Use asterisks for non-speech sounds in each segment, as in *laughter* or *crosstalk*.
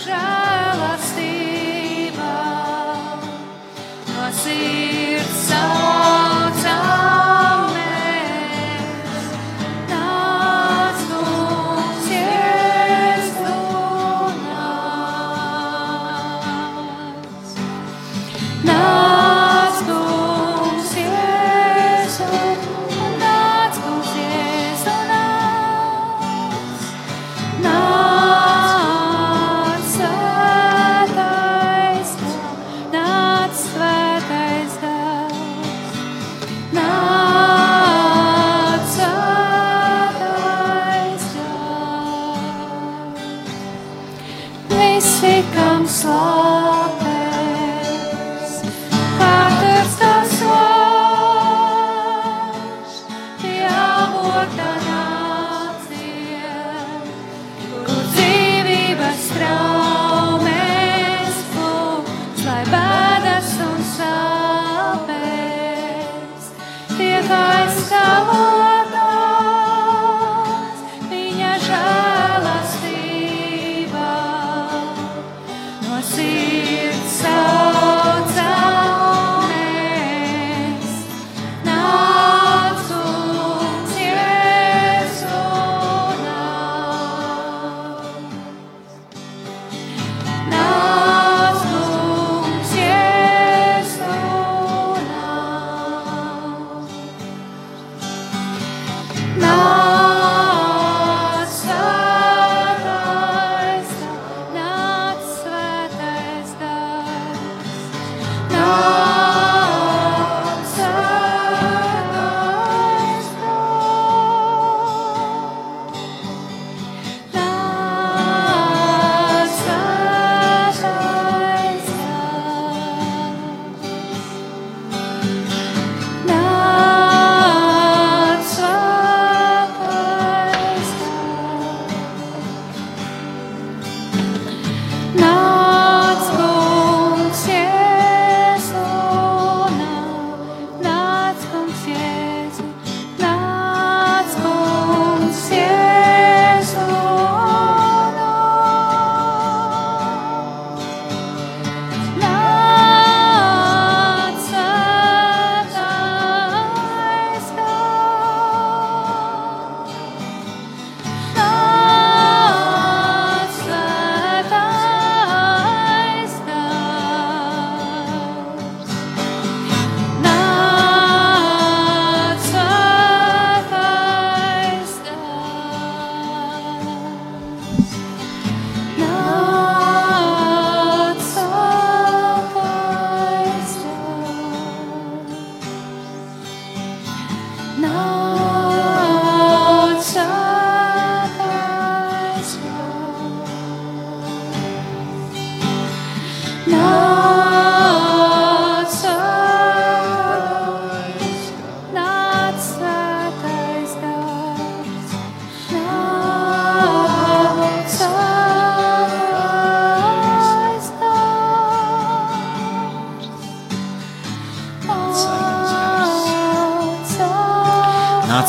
žēlastībā no sirds.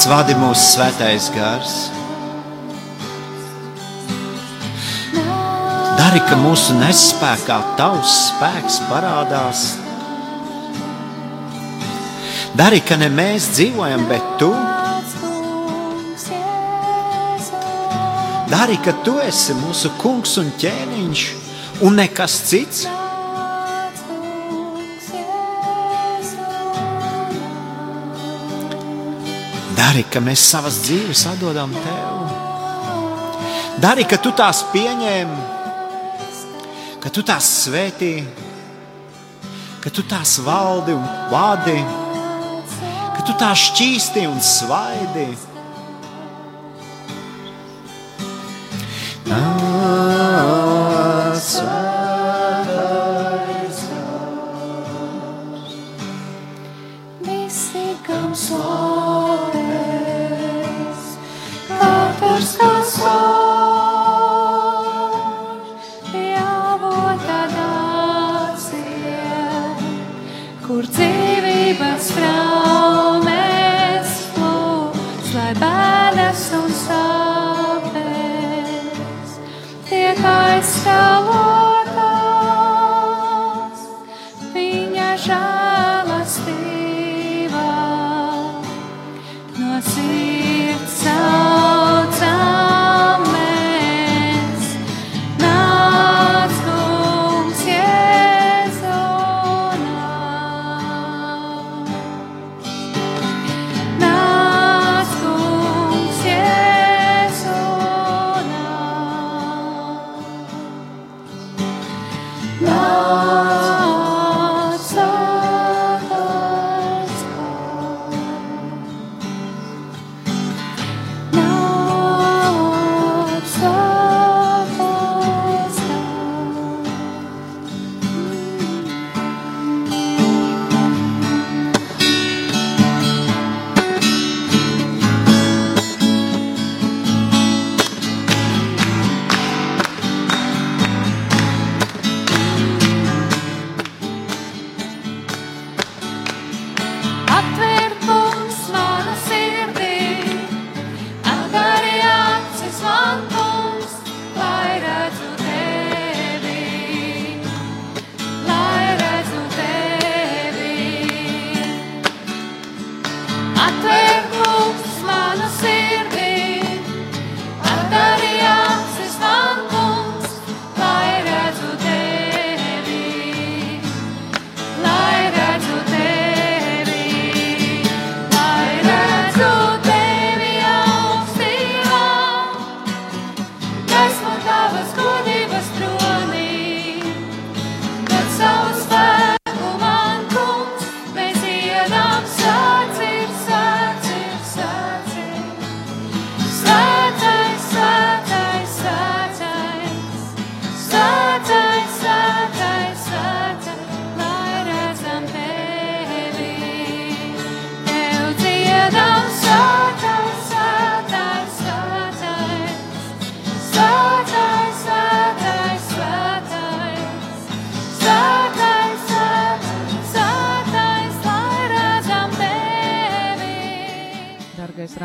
Nāc vadi mūsu svētais gars. Dari, ka mūsu nespējā tavs spēks parādās. Dari, ka ne mēs dzīvojam, bet tu. Dari, ka tu esi mūsu kungs un ķēniņš un nekas cits. Dari, ka mēs savas dzīves atdodam tev. Dari, ka tu tās pieņem, ka tu tās svētī, ka tu tās valdi un vadi, ka tu tās šķīsti un svaidi.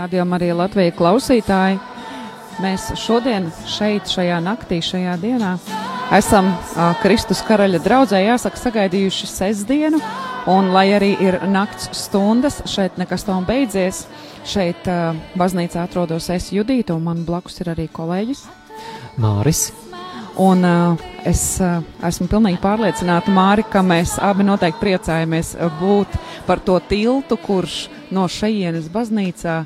Rādījumā arī Latvijas klausītāji. Mēs šodien šeit, šajā naktī, šajā dienā esam uh, Kristus karaļa draudzē, jāsaka, sagaidījuši sestdienu, un lai arī ir nakts stundas, šeit nekas nav beidzies. Šeit uh, baznīcā atrodos es Judītu, un man blakus ir arī kolēģis Māris. Un uh, es uh, esmu pilnīgi pārliecināta, Māri, ka mēs abi noteikti priecājamies būt par to tiltu, kurš no šejienes baznīcā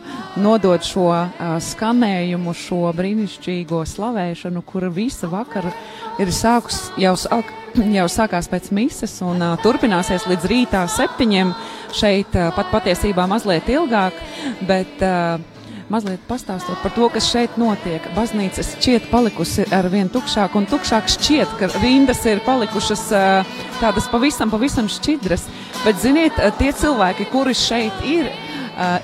nodod šo uh, skanējumu, šo brīnišķīgo slavēšanu, kur visa vakara ir sākus, jau, sāk, *clears throat* jau sākās pēc mises un uh, turpināsies līdz rītā septiņiem. Šeit uh, pat patiesībā mazliet ilgāk, bet uh, mazliet pastāstot par to, kas šeit notiek. Baznīca šķiet palikusi ar vien tukšāk, un tukšāk šķiet, ka rindas ir palikušas tādas pavisam, pavisam šķidras. Bet, ziniet, tie cilvēki, kuri šeit ir,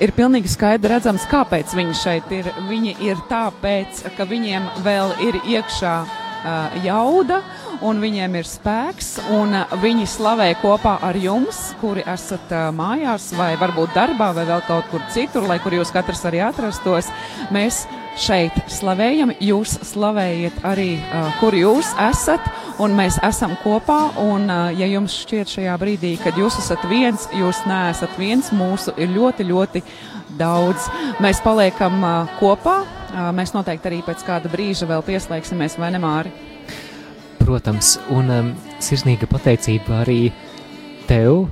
ir pilnīgi skaidri redzams, kāpēc viņi šeit ir. Viņi ir tāpēc, ka viņiem vēl ir iekšā jauda un viņiem ir spēks, un viņi slavē kopā ar jums, kuri esat mājās, vai varbūt darbā, vai vēl kaut kur citur, lai kur jūs katrs arī atrastos. Mēs šeit slavējam, jūs slavējiet arī, uh, kur jūs esat, un mēs esam kopā. Un, uh, ja jums šķiet šajā brīdī, kad jūs esat viens, jūs neesat viens, mūsu ir ļoti, ļoti daudz. Mēs paliekam uh, kopā. Uh, mēs noteikti arī pēc kāda brīža vēl pieslēgsimies, vai ne, Māri? protams, un um, sirsnīga pateicība arī tev,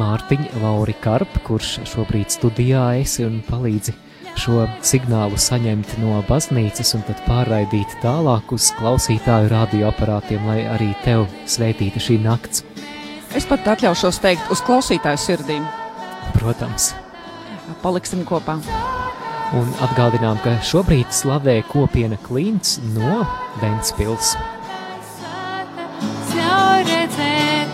Mārtiņa Lauri Karp, kurš šobrīd studijā esi un palīdzi šo signālu saņemt no baznīcas un tad pārraidīt tālāk uz klausītāju radioaparātiem, lai arī tev svētīta šī nakts. Es pat atļaušos teikt uz klausītāju sirdīm. Protams. Paliksim kopā. Un atgādinām, ka šobrīd slavē kopiena Klints no Ventspils. tu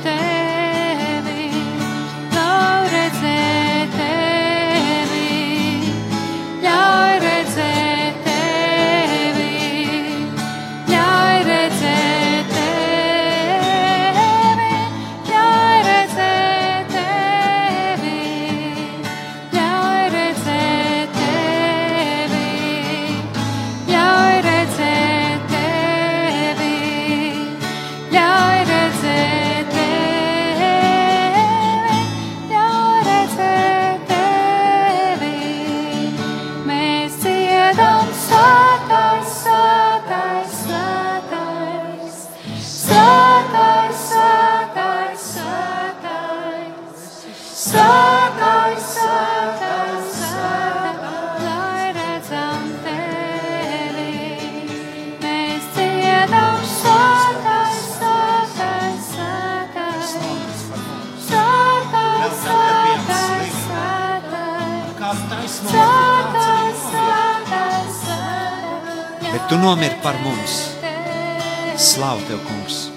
nomiri par mums. Slavu tev, kungs!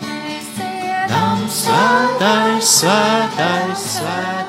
Dāmas svētais, svētais, svētais,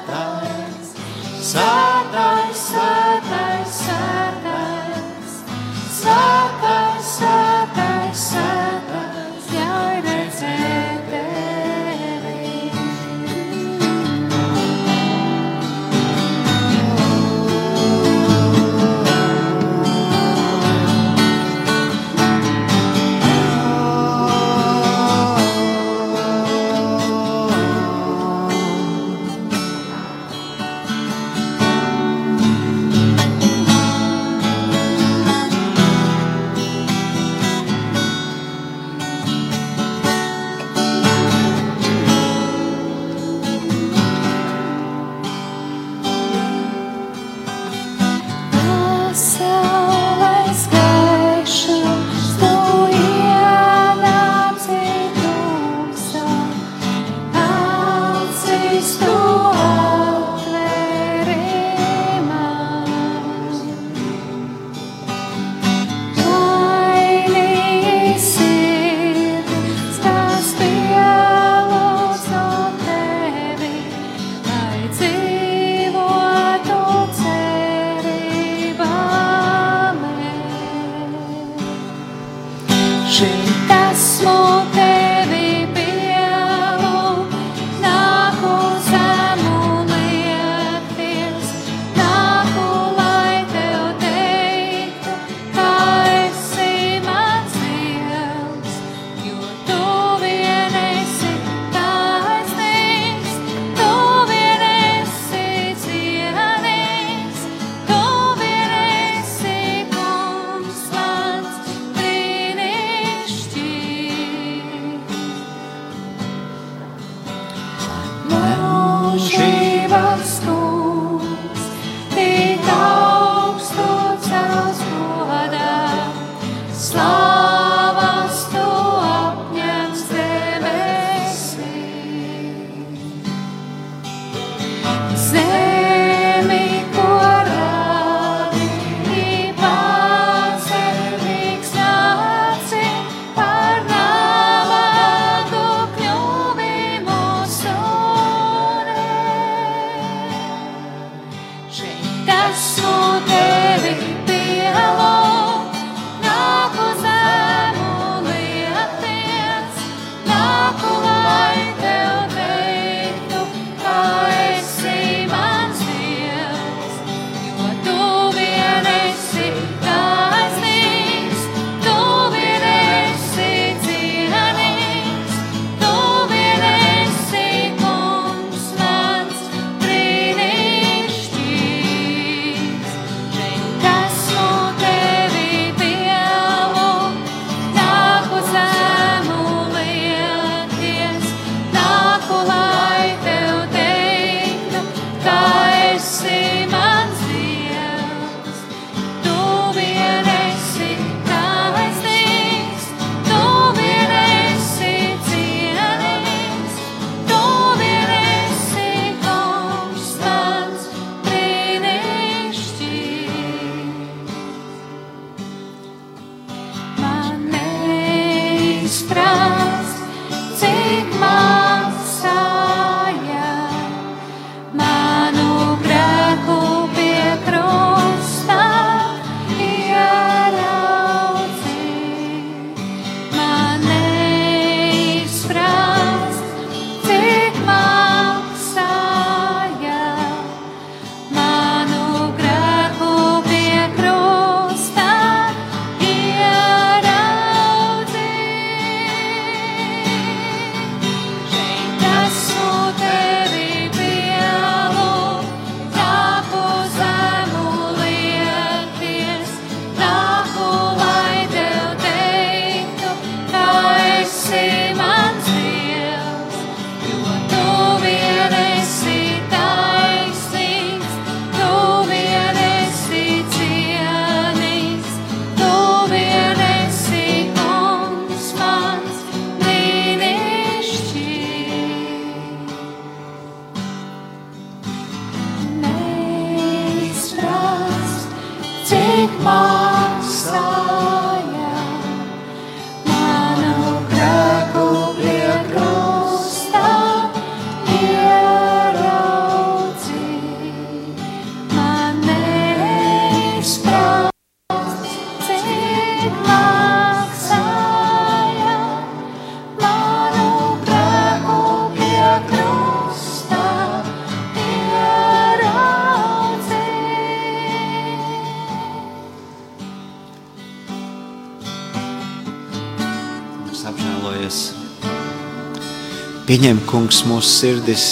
Pieņem, kungs, mūsu sirdis,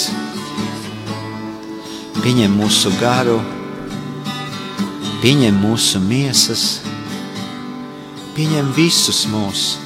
pieņem mūsu garu, pieņem mūsu miesas, pieņem visus mūsus.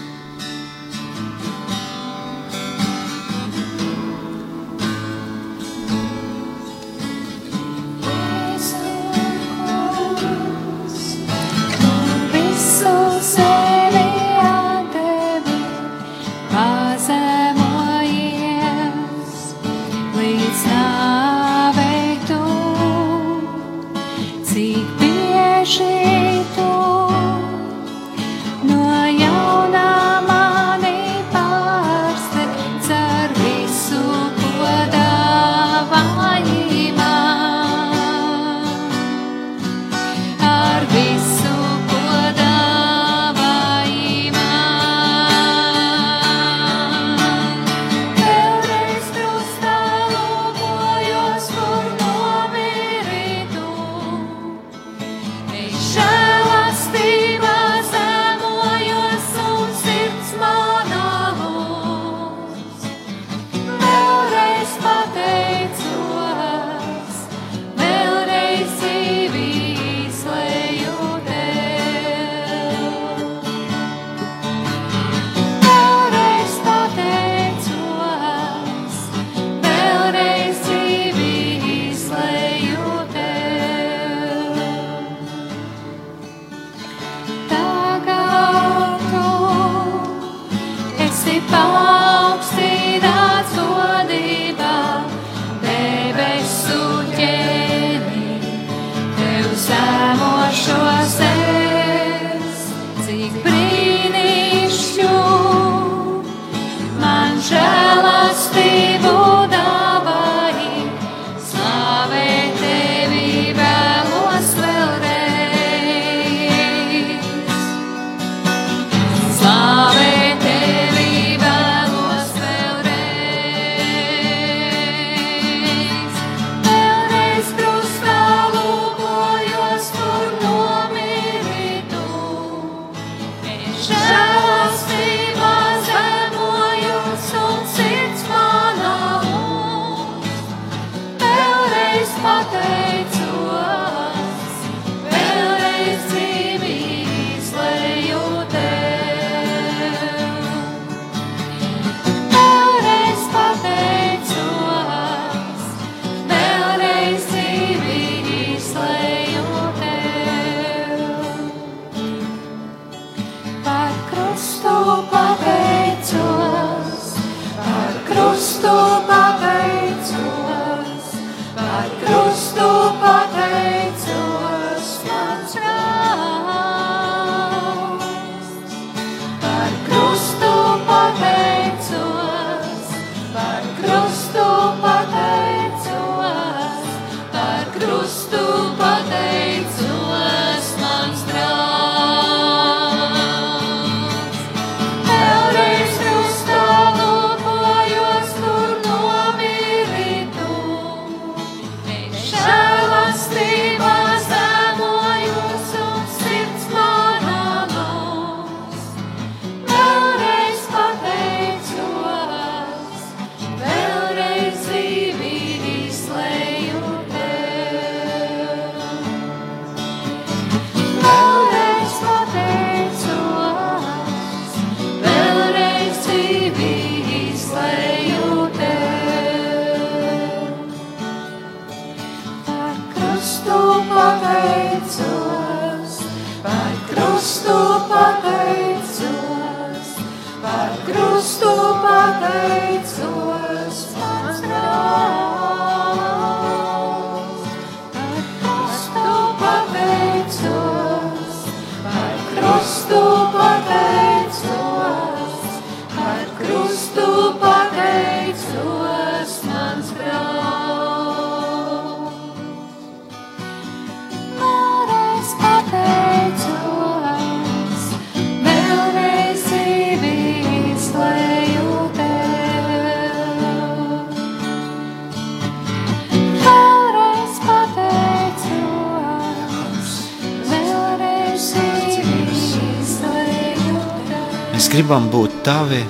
Gribam būt tavi.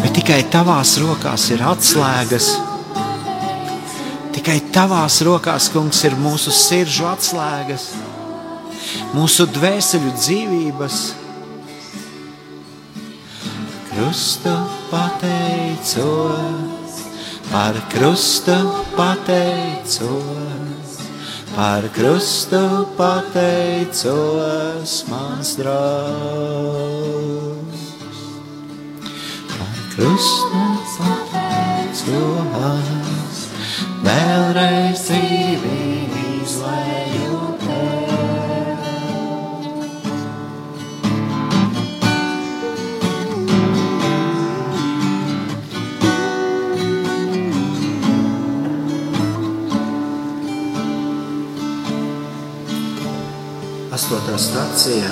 Bet tikai tavās rokās ir atslēgas. Tikai tavās rokās, kungs, ir mūsu sirdžu atslēgas, mūsu dvēseli dzīvības. Krusta pateicos, par krusta pateicos par krustu pateicos mans draugs. Par krustu pateicos, vēlreiz dzīvi astotā stācijā.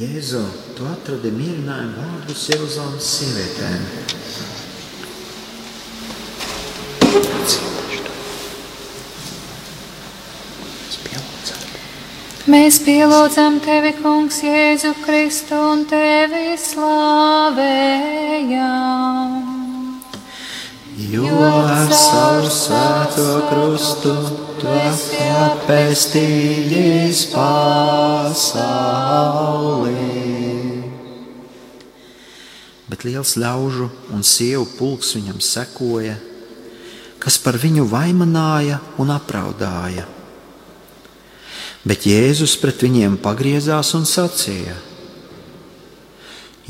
Jēzu, tu atradi mierinājumu vārdus Jeruzalem's sievietēm. Mēs pielūdzam tevi, Kungs, Jēzu Kristu un tevi slavējam. Jo ar savu svēto krustu tu esi apēstījis pasauli. Bet liels ļaužu un sievu pulks viņam sekoja, kas par viņu vaimanāja un apraudāja. Bet Jēzus pret viņiem pagriezās un sacīja: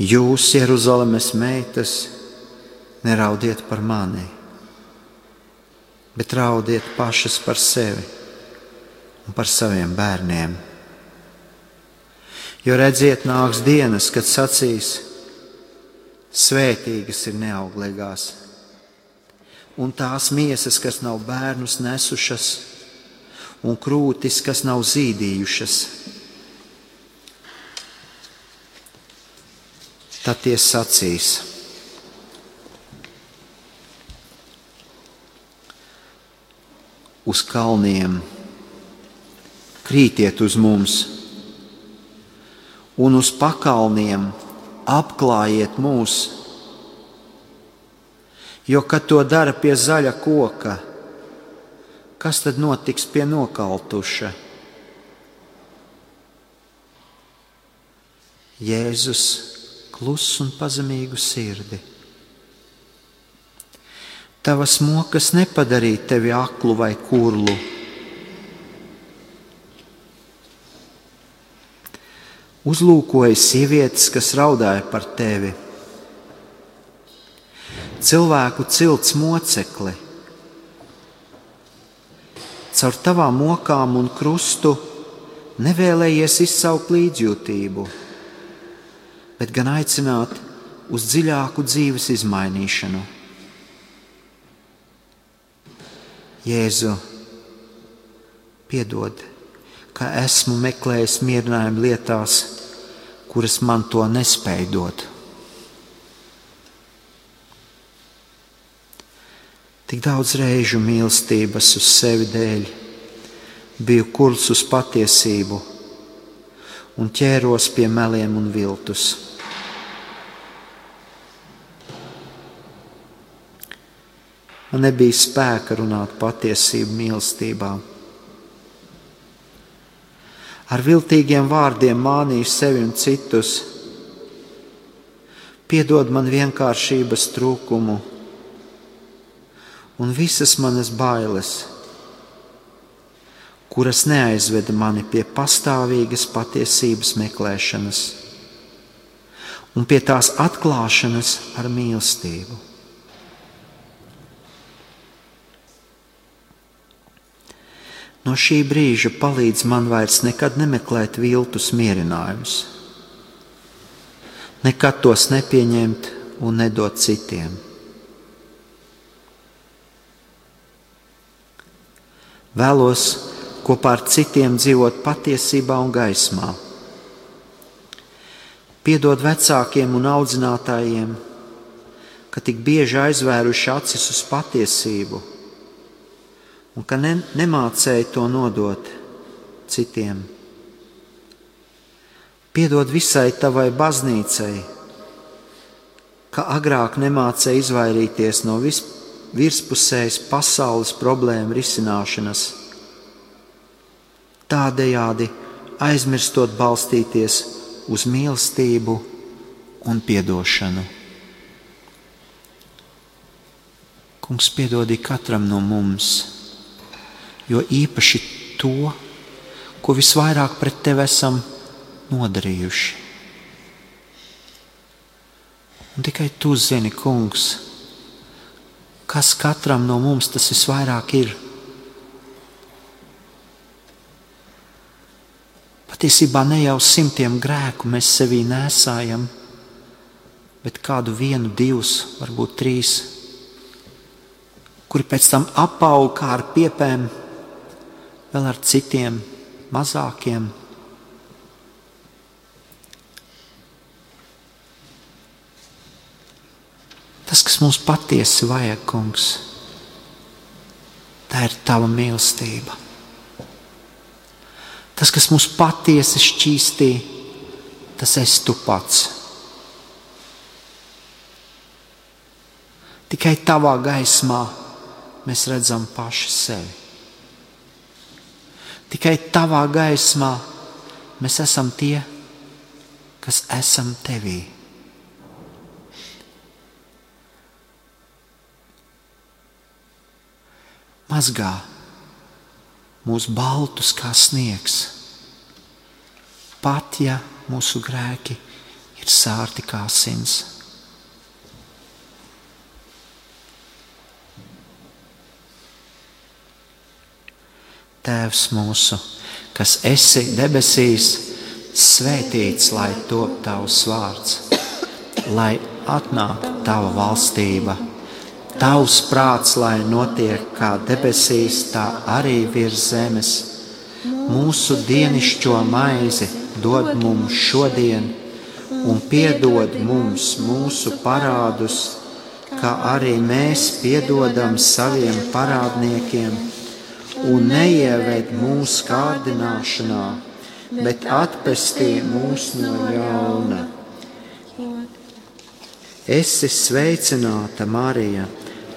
Jūs, Jeruzalemes meitas, neraudiet par mani, bet raudiet pašas par sevi un par saviem bērniem. Jo redziet, nāks dienas, kad sacīs, svētīgas ir neauglīgās, un tās miesas, kas nav bērnus nesušas, un krūtis, kas nav zīdījušas. Tad tie sacīs: Uz kalniem krītiet uz mums, un uz pakalniem apklājiet mūs. Jo, kad to dara pie zaļa koka, kas tad notiks pie nokaltuša? Jēzus klusu un pazemīgu sirdi. Tavas mokas nepadarīja tevi aklu vai kurlu. Uzlūkoja sievietes, kas raudāja par tevi, cilvēku cilts mocekli caur tavām mokām un krustu nevēlējies izsaukt līdzjūtību, bet gan aicināt uz dziļāku dzīves izmainīšanu. Jēzu, piedod, ka esmu meklējis mierinājumu lietās, kuras man to nespēj dot. Tik daudz reižu mīlestības uz sevi dēļ, biju kurs uz patiesību un ķēros pie meliem un viltus. Man nebija spēka runāt patiesību mīlestībā. Ar viltīgiem vārdiem mānīju sevi un citus. Piedod man vienkāršības trūkumu un visas manas bailes, kuras neaizveda mani pie pastāvīgas patiesības meklēšanas un pie tās atklāšanas ar mīlestību. No šī brīža palīdz man vairs nekad nemeklēt viltus mierinājumus, nekad tos nepieņemt un nedot citiem. Vēlos kopā ar citiem dzīvot patiesībā un gaismā. Piedod vecākiem un audzinātājiem, ka tik bieži aizvēruši acis uz patiesību un ka ne, nemācēja to nodot citiem. Piedod visai tavai baznīcai, ka agrāk nemācēja izvairīties no vispār virspusējas pasaules problēmu risināšanas. Tādējādi aizmirstot balstīties uz mīlestību un atdošanu. Kungs piedodī katram no mums, jo īpaši to, ko visvairāk pret tevi esam nodarījuši. Un tikai tu zini, Kungs, kas katram no mums tas visvairāk ir. Patiesībā ne jau simtiem grēku mēs sevī nesājam, bet kādu vienu, divus, varbūt trīs, kuri pēc tam apaug kā ar piepēm, vēl ar citiem mazākiem Tas, kas mums patiesi vajag, kungs, tā ir tava mīlestība. Tas, kas mums patiesi šķīstī, tas esi tu pats. Tikai tavā gaismā mēs redzam paši sevi. Tikai tavā gaismā mēs esam tie, kas esam tevī. mazgā mūs baltus kā sniegs. pat ja mūsu grēki ir sārti kā sins. Tēvs mūsu, kas esi debesīs, svētīts lai top tavs vārds, lai atnāk tava valstība, tavs prāts, lai notiek kā debesīs, tā arī virs zemes. Mūsu dienascho maizi dod mums šodien, un piedod mums mūsu parādus, kā arī mēs piedodam saviem parādniekiem, un neieved mūsu kārdināšanā, bet atpestī mūs no ļauna. Esi sveicināta, Marija,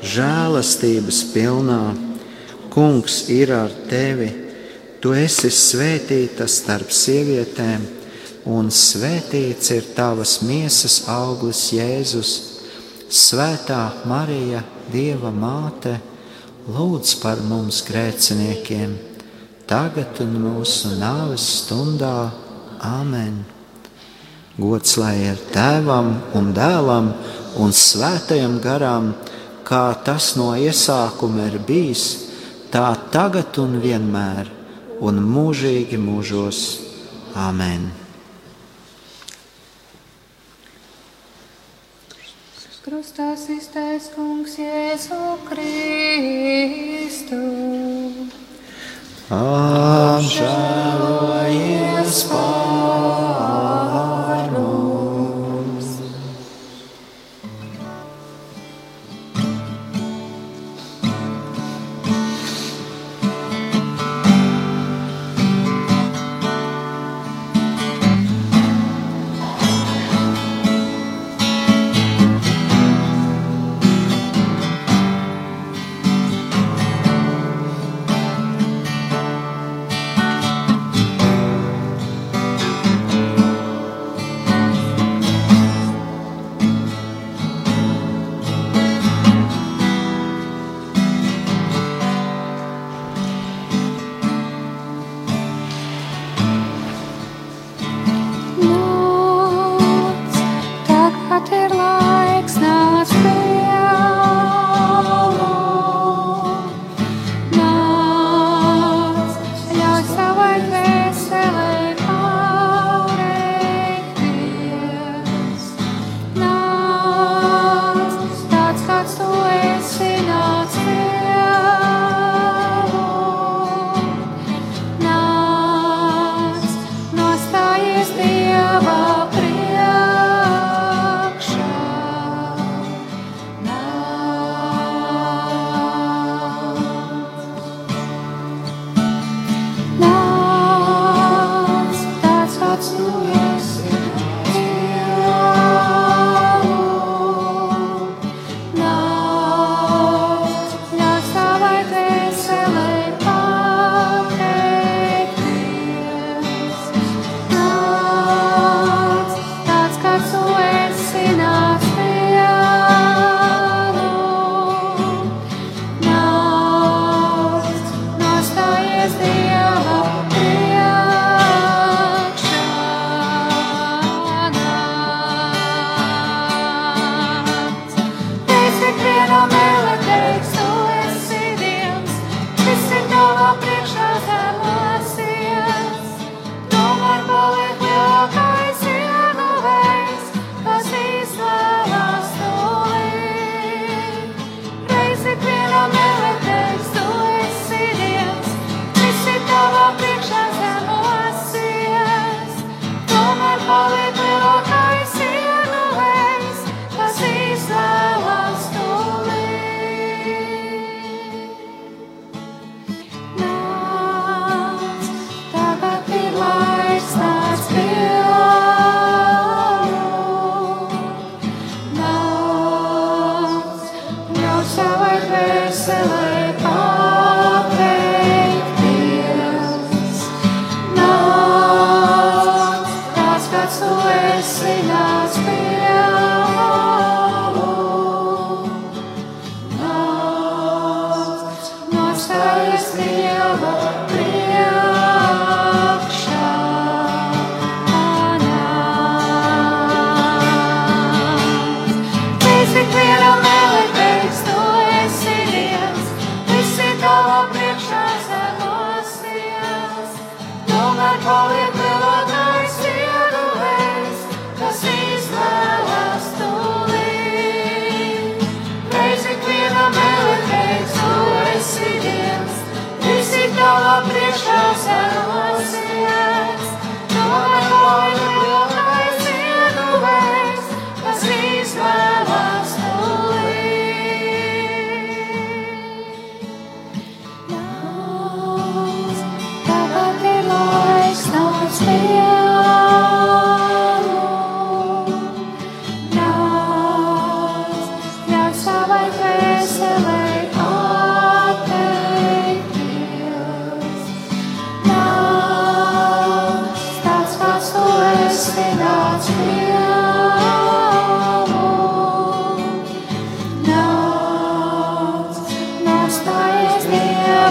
žēlastības pilnā. Kungs ir ar tevi, tu esi svētīta starp sievietēm un svētīts ir tavas miesas auglis Jēzus. Svētā Marija, Dieva māte, lūdz par mums grēciniekiem, tagad un mūsu nāves stundā. Āmen! Gods lai ir tēvam un dēlam un svētajam garam, kā tas no iesākuma ir bijis, tā tagad un vienmēr un mūžīgi mūžos. Āmen! Krustā iztaisa kungs Jēzu Kristu. Apžēlojies par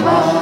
ja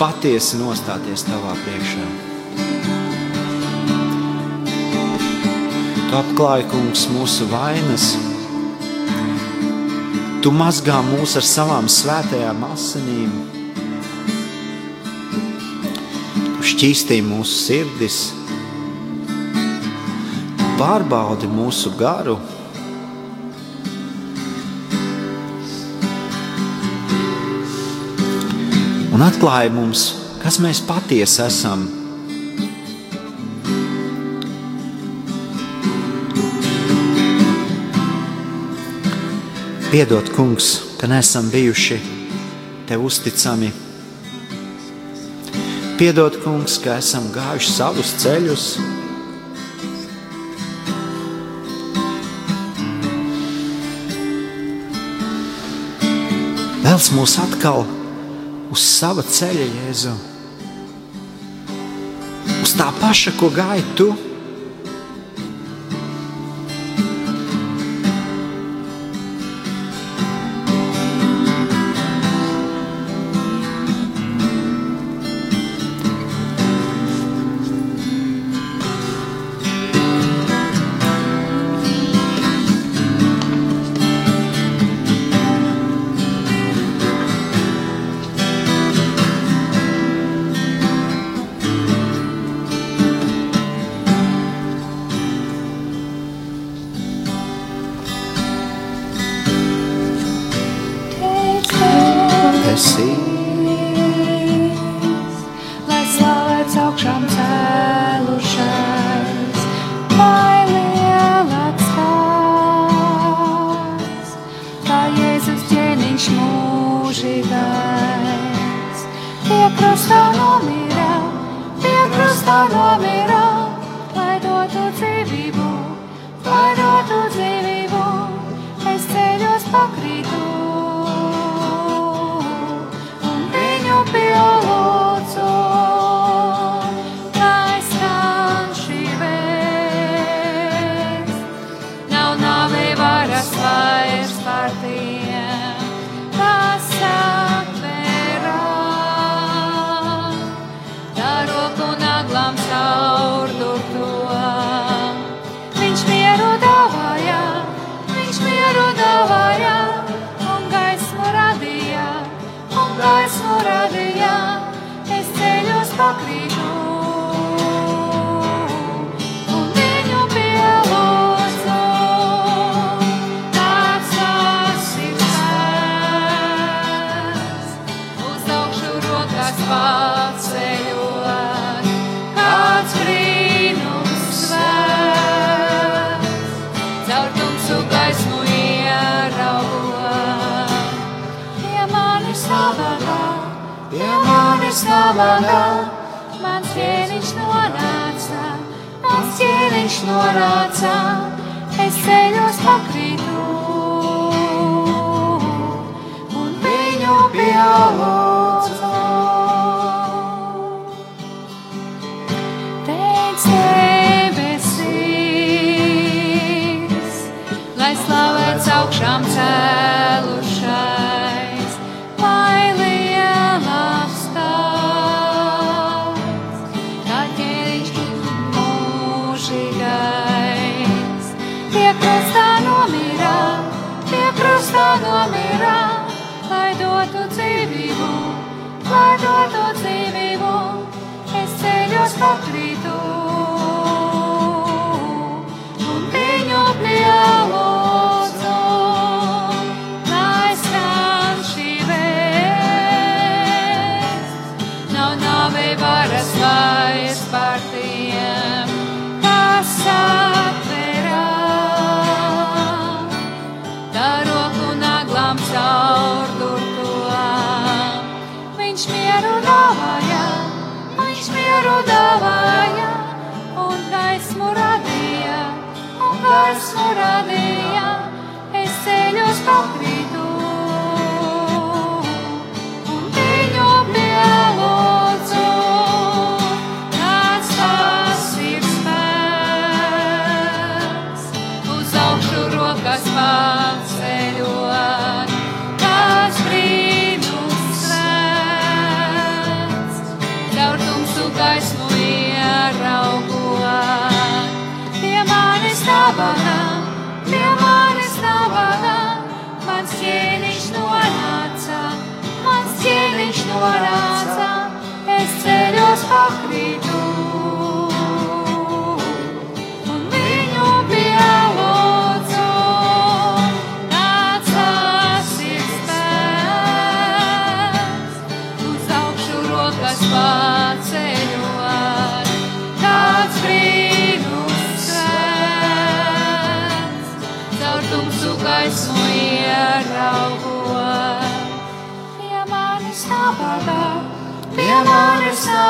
patiesi nostāties tavā priekšā. Tu apklāji, kungs, mūsu vainas. Tu mazgā mūs ar savām svētajām asinīm. Tu šķīstīji mūsu sirdis, pārbaudi mūsu garu. Un atklāja mums, kas mēs patiesi esam. Piedod, kungs, ka neesam bijuši tev uzticami. Piedod, kungs, ka esam gājuši savus ceļus. Vēls mūs atkal uz sava ceļa, Jēzu. Uz tā paša, ko gāji tu.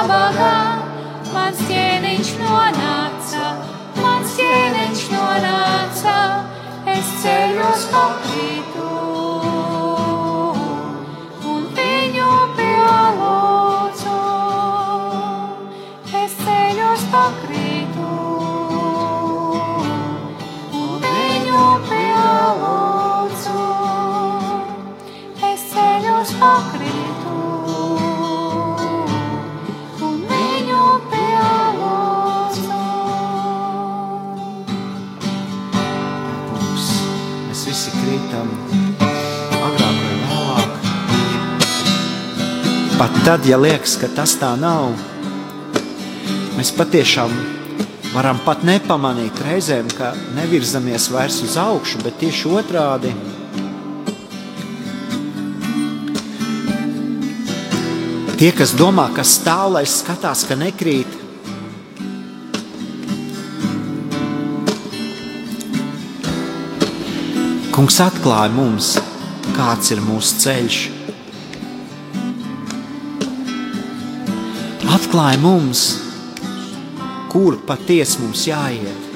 Nabaga, mans ķēniņš nonāca, tad, ja liekas, ka tas tā nav, mēs patiešām varam pat nepamanīt reizēm, ka nevirzamies vairs uz augšu, bet tieši otrādi. Tie, kas domā, ka stāv, lai skatās, ka nekrīt, Kungs atklāja mums, kāds ir mūsu ceļš. Atklāja mums, kur patiesi mums jāiet,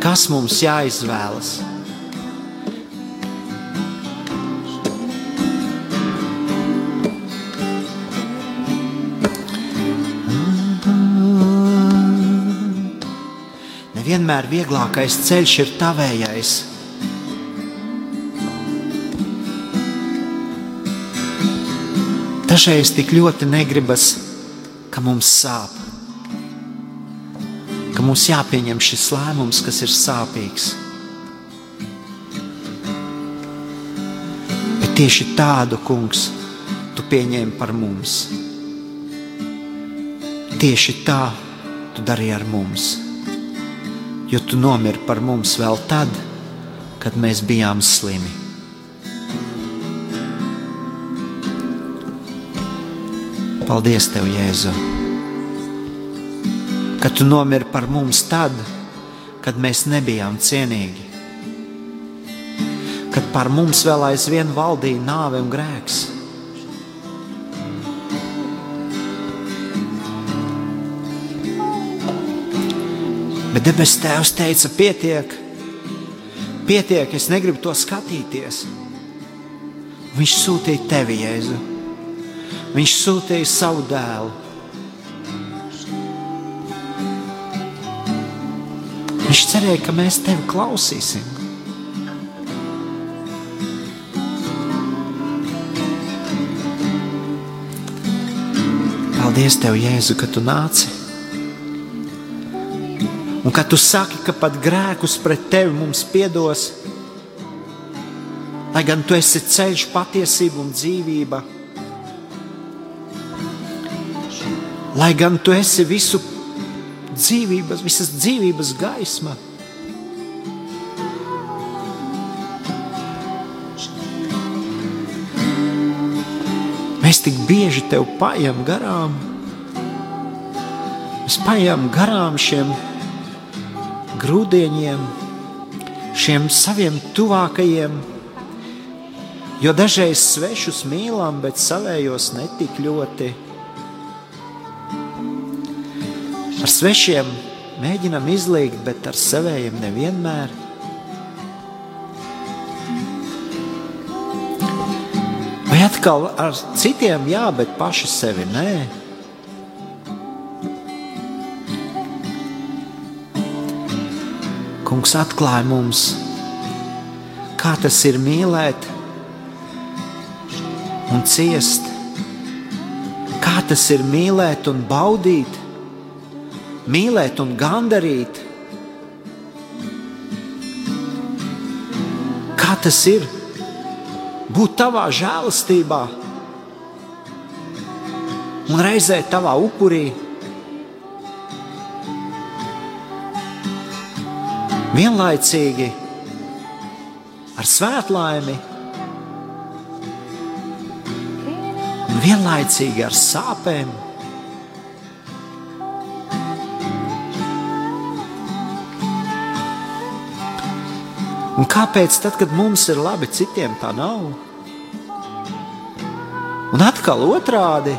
kas mums jāizvēlas. Nevienmēr vieglākais ceļš ir tavējais. Dažreiz tik ļoti negribas, ka mums sāp, ka mums jāpieņem šis lēmums, kas ir sāpīgs. Bet tieši tādu kungs tu pieņēmi par mums. Tieši tā tu darīji ar mums jo tu nomiri par mums vēl tad, kad mēs bijām slimi. Paldies, Tev, Jēzu, ka Tu nomiri par mums tad, kad mēs bijām cienīgi, kad par mums vēl aizvien valdīja nāve un grēks. Bet debesu Tēvs teica, pietiek, pietiek, es negribu to skatīties. Viņš sūtīja tevi, Jēzu. Viņš sūtīja savu dēlu. Viņš cerēja, ka mēs tevi klausīsim. Paldies, Tev, Jēzu, ka Tu nāci. Un kad Tu saki, ka pat grēkus pret Tevi mums piedos, lai gan Tu esi ceļš, patiesība un dzīvība, lai gan Tu esi visu dzīvības, visas dzīvības gaisma. Mēs tik bieži tev paiem garām. Mēs paiem garām šiem grūdieniem, šiem saviem tuvākajiem, jo dažreiz svešus mīlam, bet savējos netik ļoti. Svešiem mēģinam izlīgt, bet ar saviem nevienmēr. Vai atkal ar citiem jā, bet paši sevi nē. Kungs atklāja mums, kā tas ir mīlēt un ciest, kā tas ir mīlēt un baudīt, mīlēt un gandarīt. Kā tas ir būt tavā žēlastībā un reizē tavā upurī? vienlaicīgi ar svētlaimi un vienlaicīgi ar sāpēm. Un kāpēc tad, kad mums ir labi, citiem tā nav? Un atkal otrādi.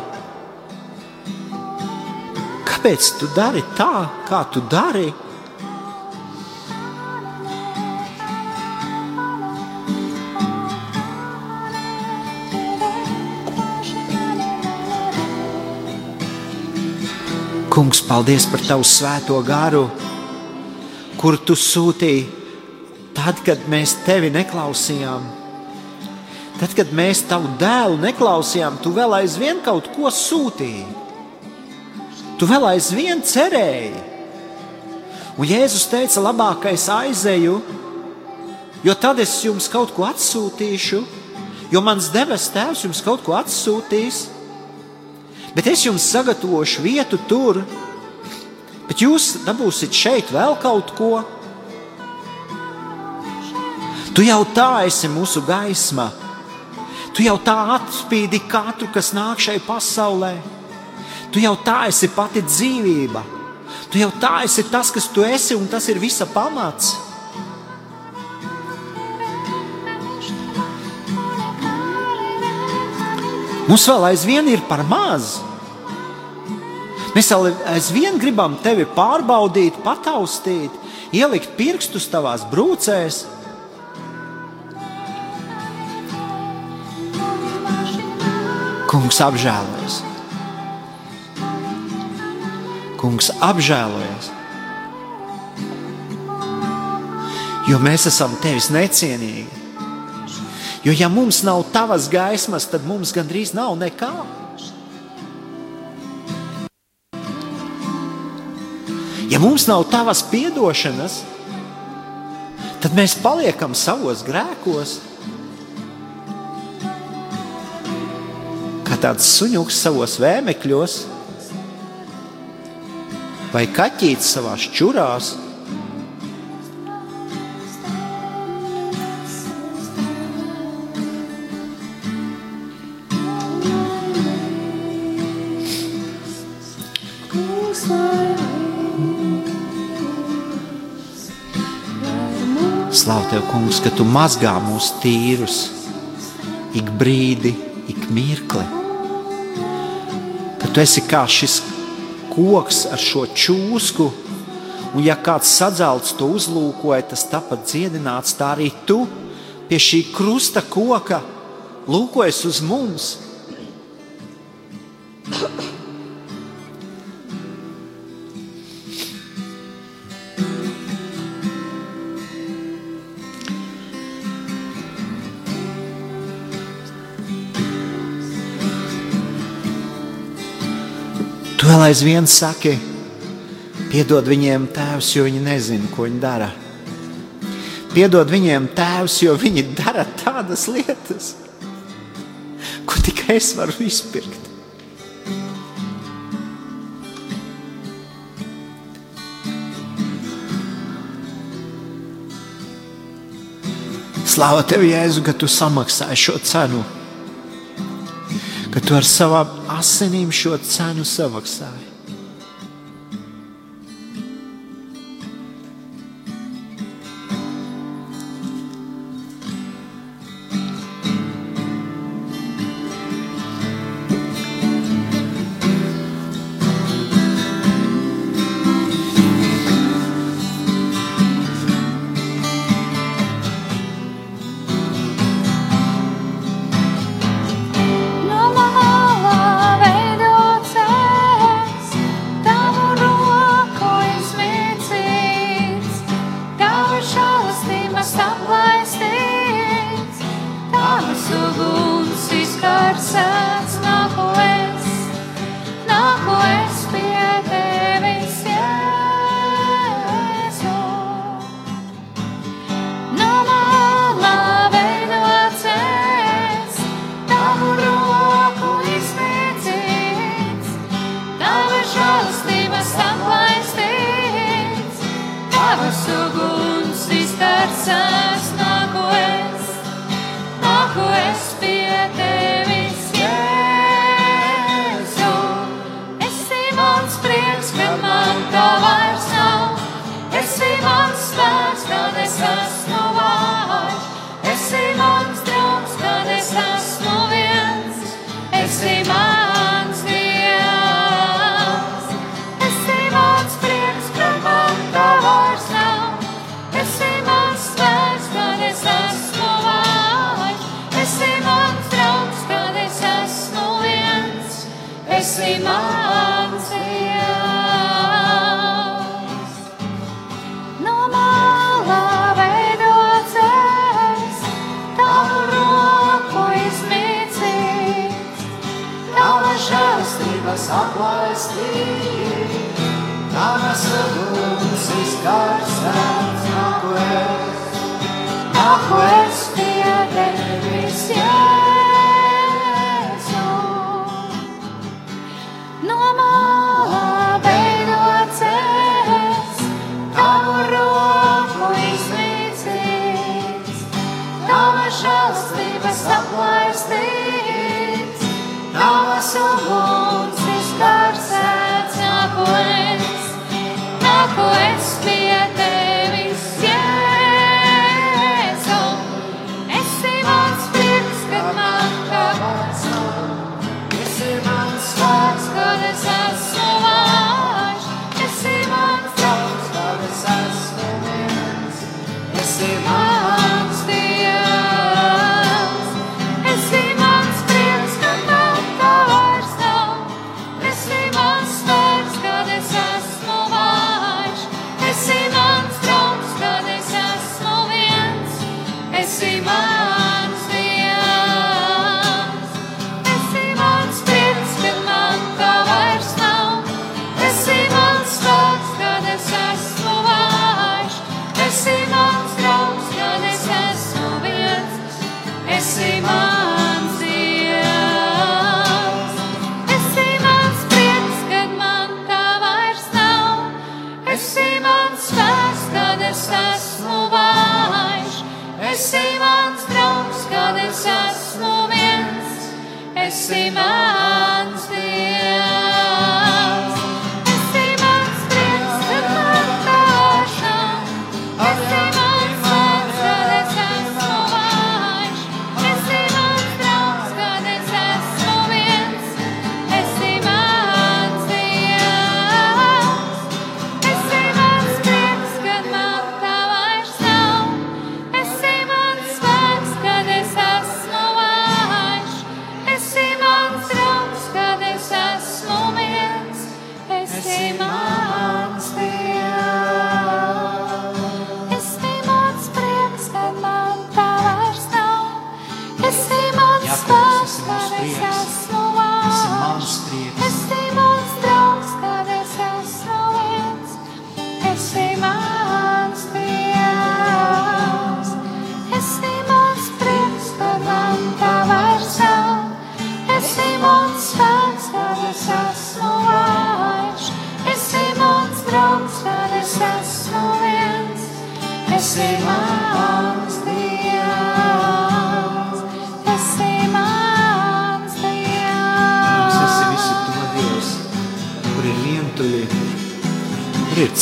Kāpēc tu dari tā, kā tu dari? Kungs, paldies par tavu svēto garu, kur tu sūtīji tad, kad mēs tevi neklausījām. Tad, kad mēs tavu dēlu neklausījām, tu vēl aizvien kaut ko sūtīji. Tu vēl aizvien cerēji. Un Jēzus teica, labākais aizeju, jo tad es jums kaut ko atsūtīšu, jo mans debes tēvs jums kaut ko atsūtīs bet es jums sagatavošu vietu tur, bet jūs dabūsiet šeit vēl kaut ko. Tu jau tā esi mūsu gaisma. Tu jau tā atspīdi katru, kas nāk šai pasaulē. Tu jau tā esi pati dzīvība. Tu jau tā esi tas, kas tu esi, un tas ir visa pamats. Mums vēl aizvien ir par mazu. Mēs aizvien gribam tevi pārbaudīt, pataustīt, ielikt pirkstus tavās brūcēs. Kungs apžēlojas. Kungs apžēlojas. Jo mēs esam tevis necienīgi. Jo ja mums nav tavas gaismas, tad mums gandrīz nav nekā. Ja mums nav tavas atdošanas, tad mēs paliekam savos grēkos. Tāds suņuks savos vēmekļos, vai kaķītis savā čurās. Slavu tev, kungs, ka tu mazgā mūsu tīrus ik brīdi, ik mirkli. Tu esi kā šis koks ar šo čūsku, un ja kāds sadzēlts to uzlūkoja, tas tapat dziedināts, tā arī tu pie šī krusta koka lūkojas uz mums. aizvien saki, piedod viņiem tēvs, jo viņi nezina, ko viņi dara. Piedod viņiem tēvs, jo viņi dara tādas lietas, ko tikai es varu izpirkt. Slāva tev, Jēzu, ka tu samaksāji šo cenu ka tu ar savām asinīm šo cenu samaksāji.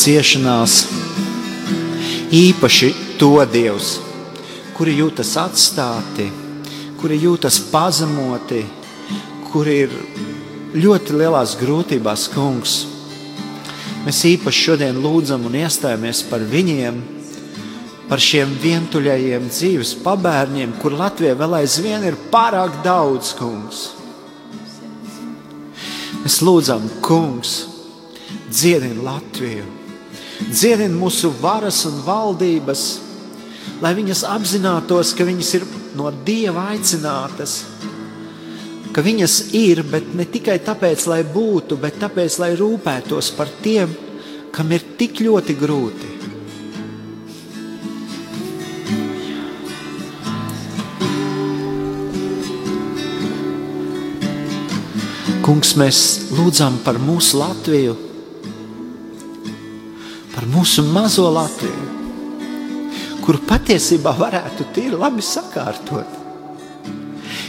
Ciešanās. Īpaši to Dievs, kuri jūtas atstāti, kuri jūtas pazemoti, kuri ir ļoti lielās grūtībās, kungs. Mēs īpaši šodien lūdzam un iestājamies par viņiem, par šiem vientuļajiem dzīves pabērniem, kur Latvijā vēl aizvien ir pārāk daudz, kungs. Mēs lūdzam, kungs, dziedini Latviju, dziedini mūsu varas un valdības, lai viņas apzinātos, ka viņas ir no Dieva aicinātas, ka viņas ir, bet ne tikai tāpēc, lai būtu, bet tāpēc, lai rūpētos par tiem, kam ir tik ļoti grūti. Kungs, mēs lūdzam par mūsu Latviju, mūsu mazo Latviju, kuru patiesībā varētu tīri labi sakārtot.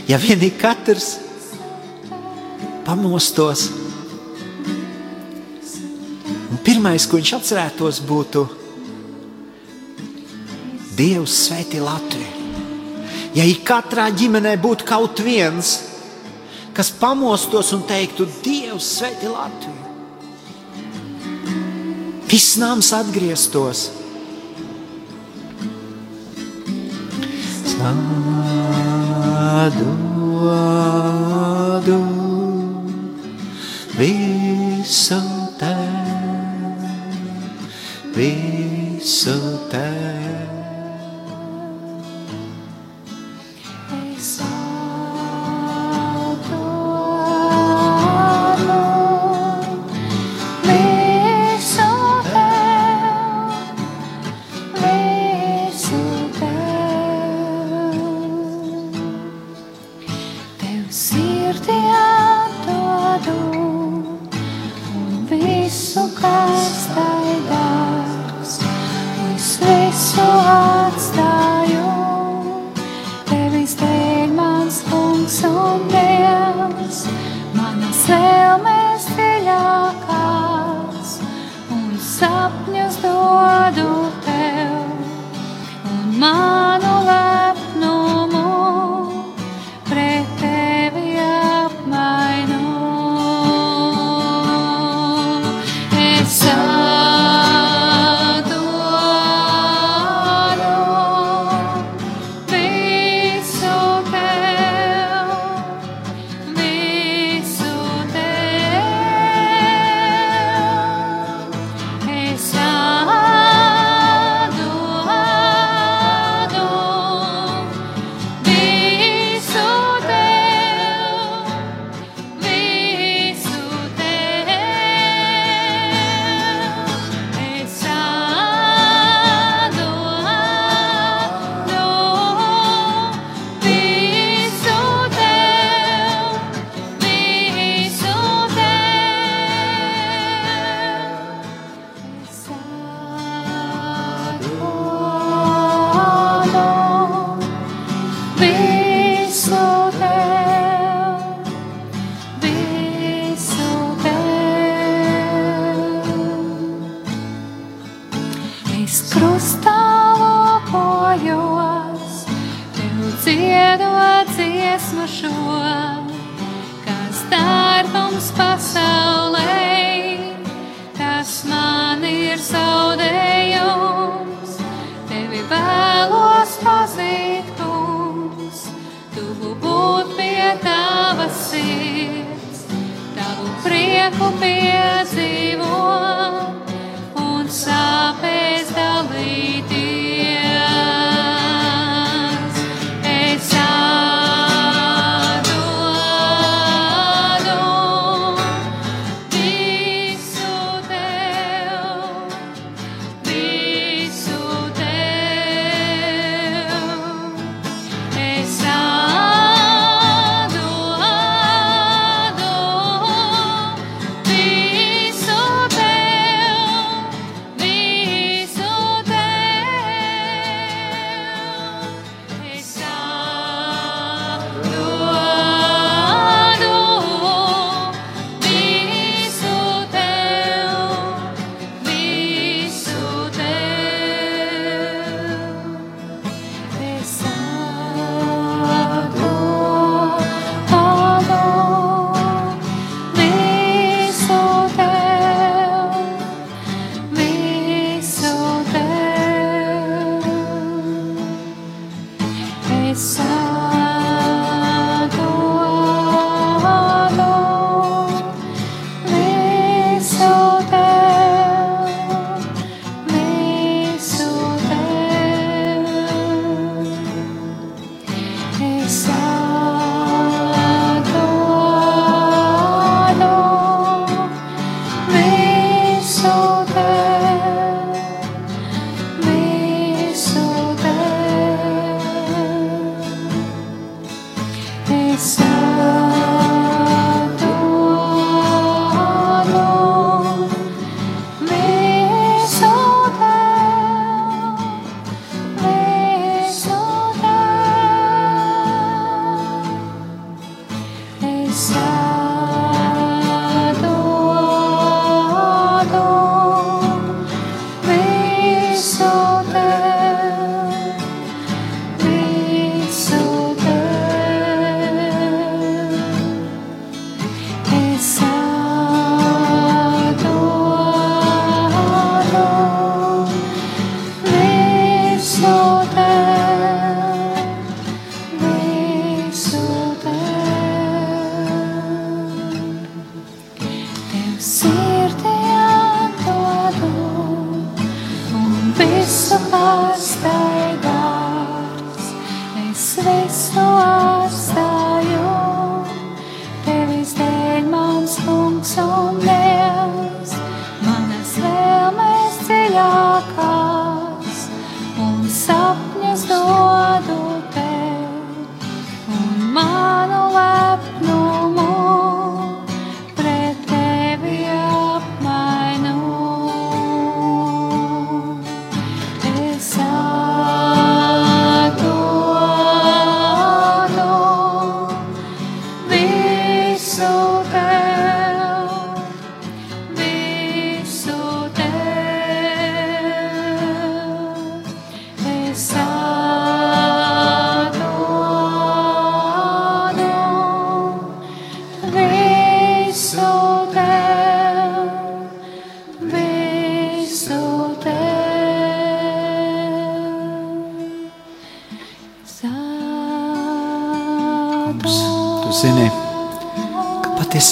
Ja vienīgi katrs pamostos, un pirmais, ko viņš atcerētos, būtu Dievs svētī Latviju. Ja ik katrā ģimenē būtu kaut viens, kas pamostos un teiktu, Dievs svētī Latviju. Viss nams atgrieztos. Sādodu visu tev, visu tev.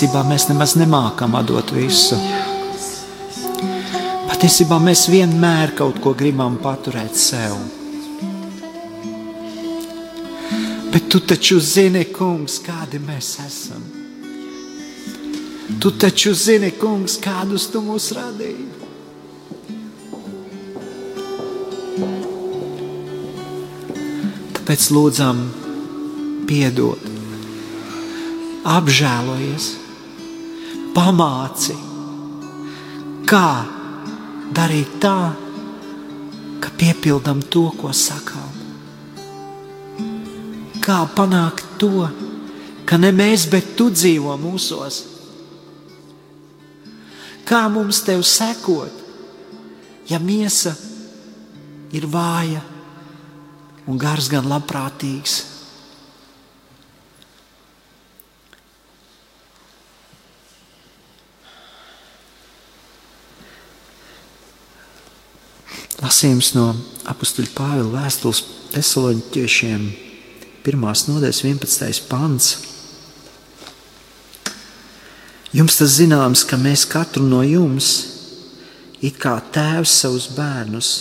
Patiesībā mēs nemaz nemākam atdot visu. Patiesībā mēs vienmēr kaut ko gribam paturēt sev. Bet tu taču zini, kungs, kādi mēs esam. Tu taču zini, kungs, kādus tu mūs radīji. Tāpēc lūdzam, piedod, apžēlojies pamāci, kā darīt tā, ka piepildām to, ko sakām. Kā panākt to, ka ne mēs, bet tu dzīvo mūsos. Kā mums tev sekot, ja miesa ir vāja un gars gan labprātīgs? Lasījums no apakstuļa Pāvila vēstules Thesaloņķiešiem, 1. nodaļas 11. pants. Jums tas zināms, ka mēs katru no jums, it kā tēvs savus bērnus,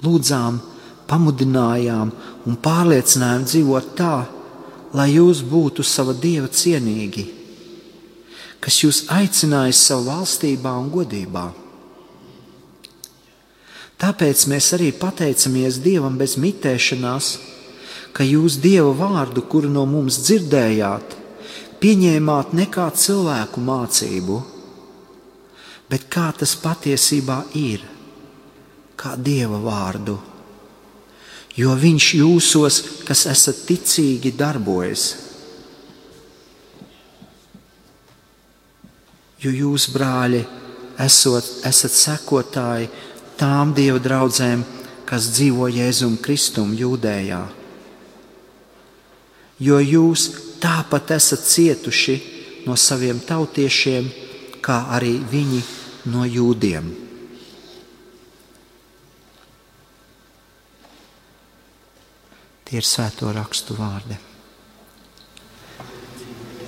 lūdzām, pamudinājām un pārliecinājām dzīvot tā, lai jūs būtu sava dieva cienīgi, kas jūs aicinājis savā valstībā un godībā. Tāpēc mēs arī pateicamies Dievam bez mitēšanās, ka jūs Dieva vārdu, kuru no mums dzirdējāt, pieņēmāt ne kā cilvēku mācību, bet kā tas patiesībā ir, kā Dieva vārdu. Jo Viņš jūsos, kas esat ticīgi, darbojas. Jo jūs, brāļi, esot, esat sekotāji tām Dieva draudzēm, kas dzīvo Jēzum Kristum jūdējā. Jo jūs tāpat esat cietuši no saviem tautiešiem, kā arī viņi no jūdiem. Tie ir svēto rakstu vārdi.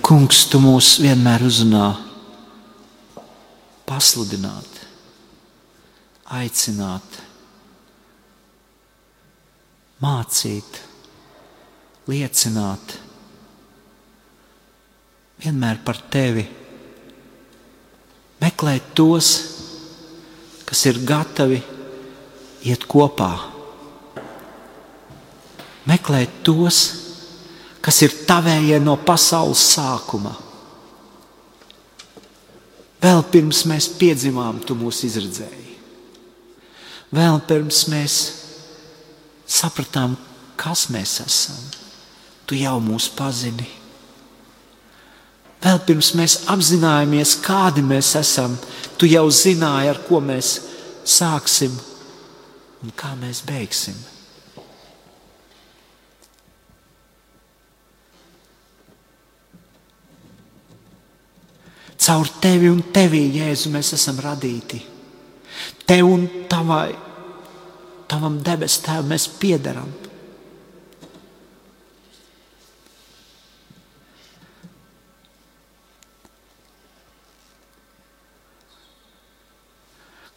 Kungs, tu mūs vienmēr uzrunā pasludināt aicināt, mācīt, liecināt vienmēr par tevi, meklēt tos, kas ir gatavi iet kopā, meklēt tos, kas ir tavējie no pasaules sākuma. Vēl pirms mēs piedzimām, tu mūs izredzēji. Vēl pirms mēs sapratām, kas mēs esam, tu jau mūs pazini. Vēl pirms mēs apzināmies, kādi mēs esam, tu jau zināji, ar ko mēs sāksim un kā mēs beigsim. Caur tevi un tevī, Jēzu, mēs esam radīti tev un tavai tavam debes tēvam mēs piedaram.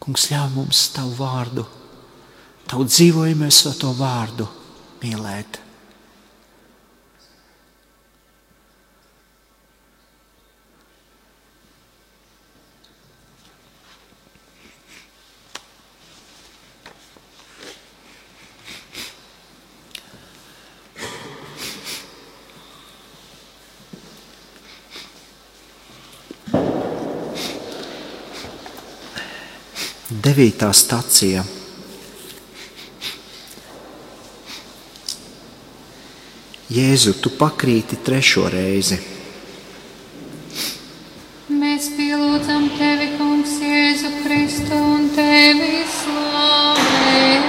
Kungs, ļauj mums tavu vārdu, tavu dzīvojumu, to vārdu mīlēt. Devītā stacija. Jēzu, tu pakrīti trešo reizi. Mēs pielūdzam tevi, Kungs, Jēzu Kristu un tevi slavējam.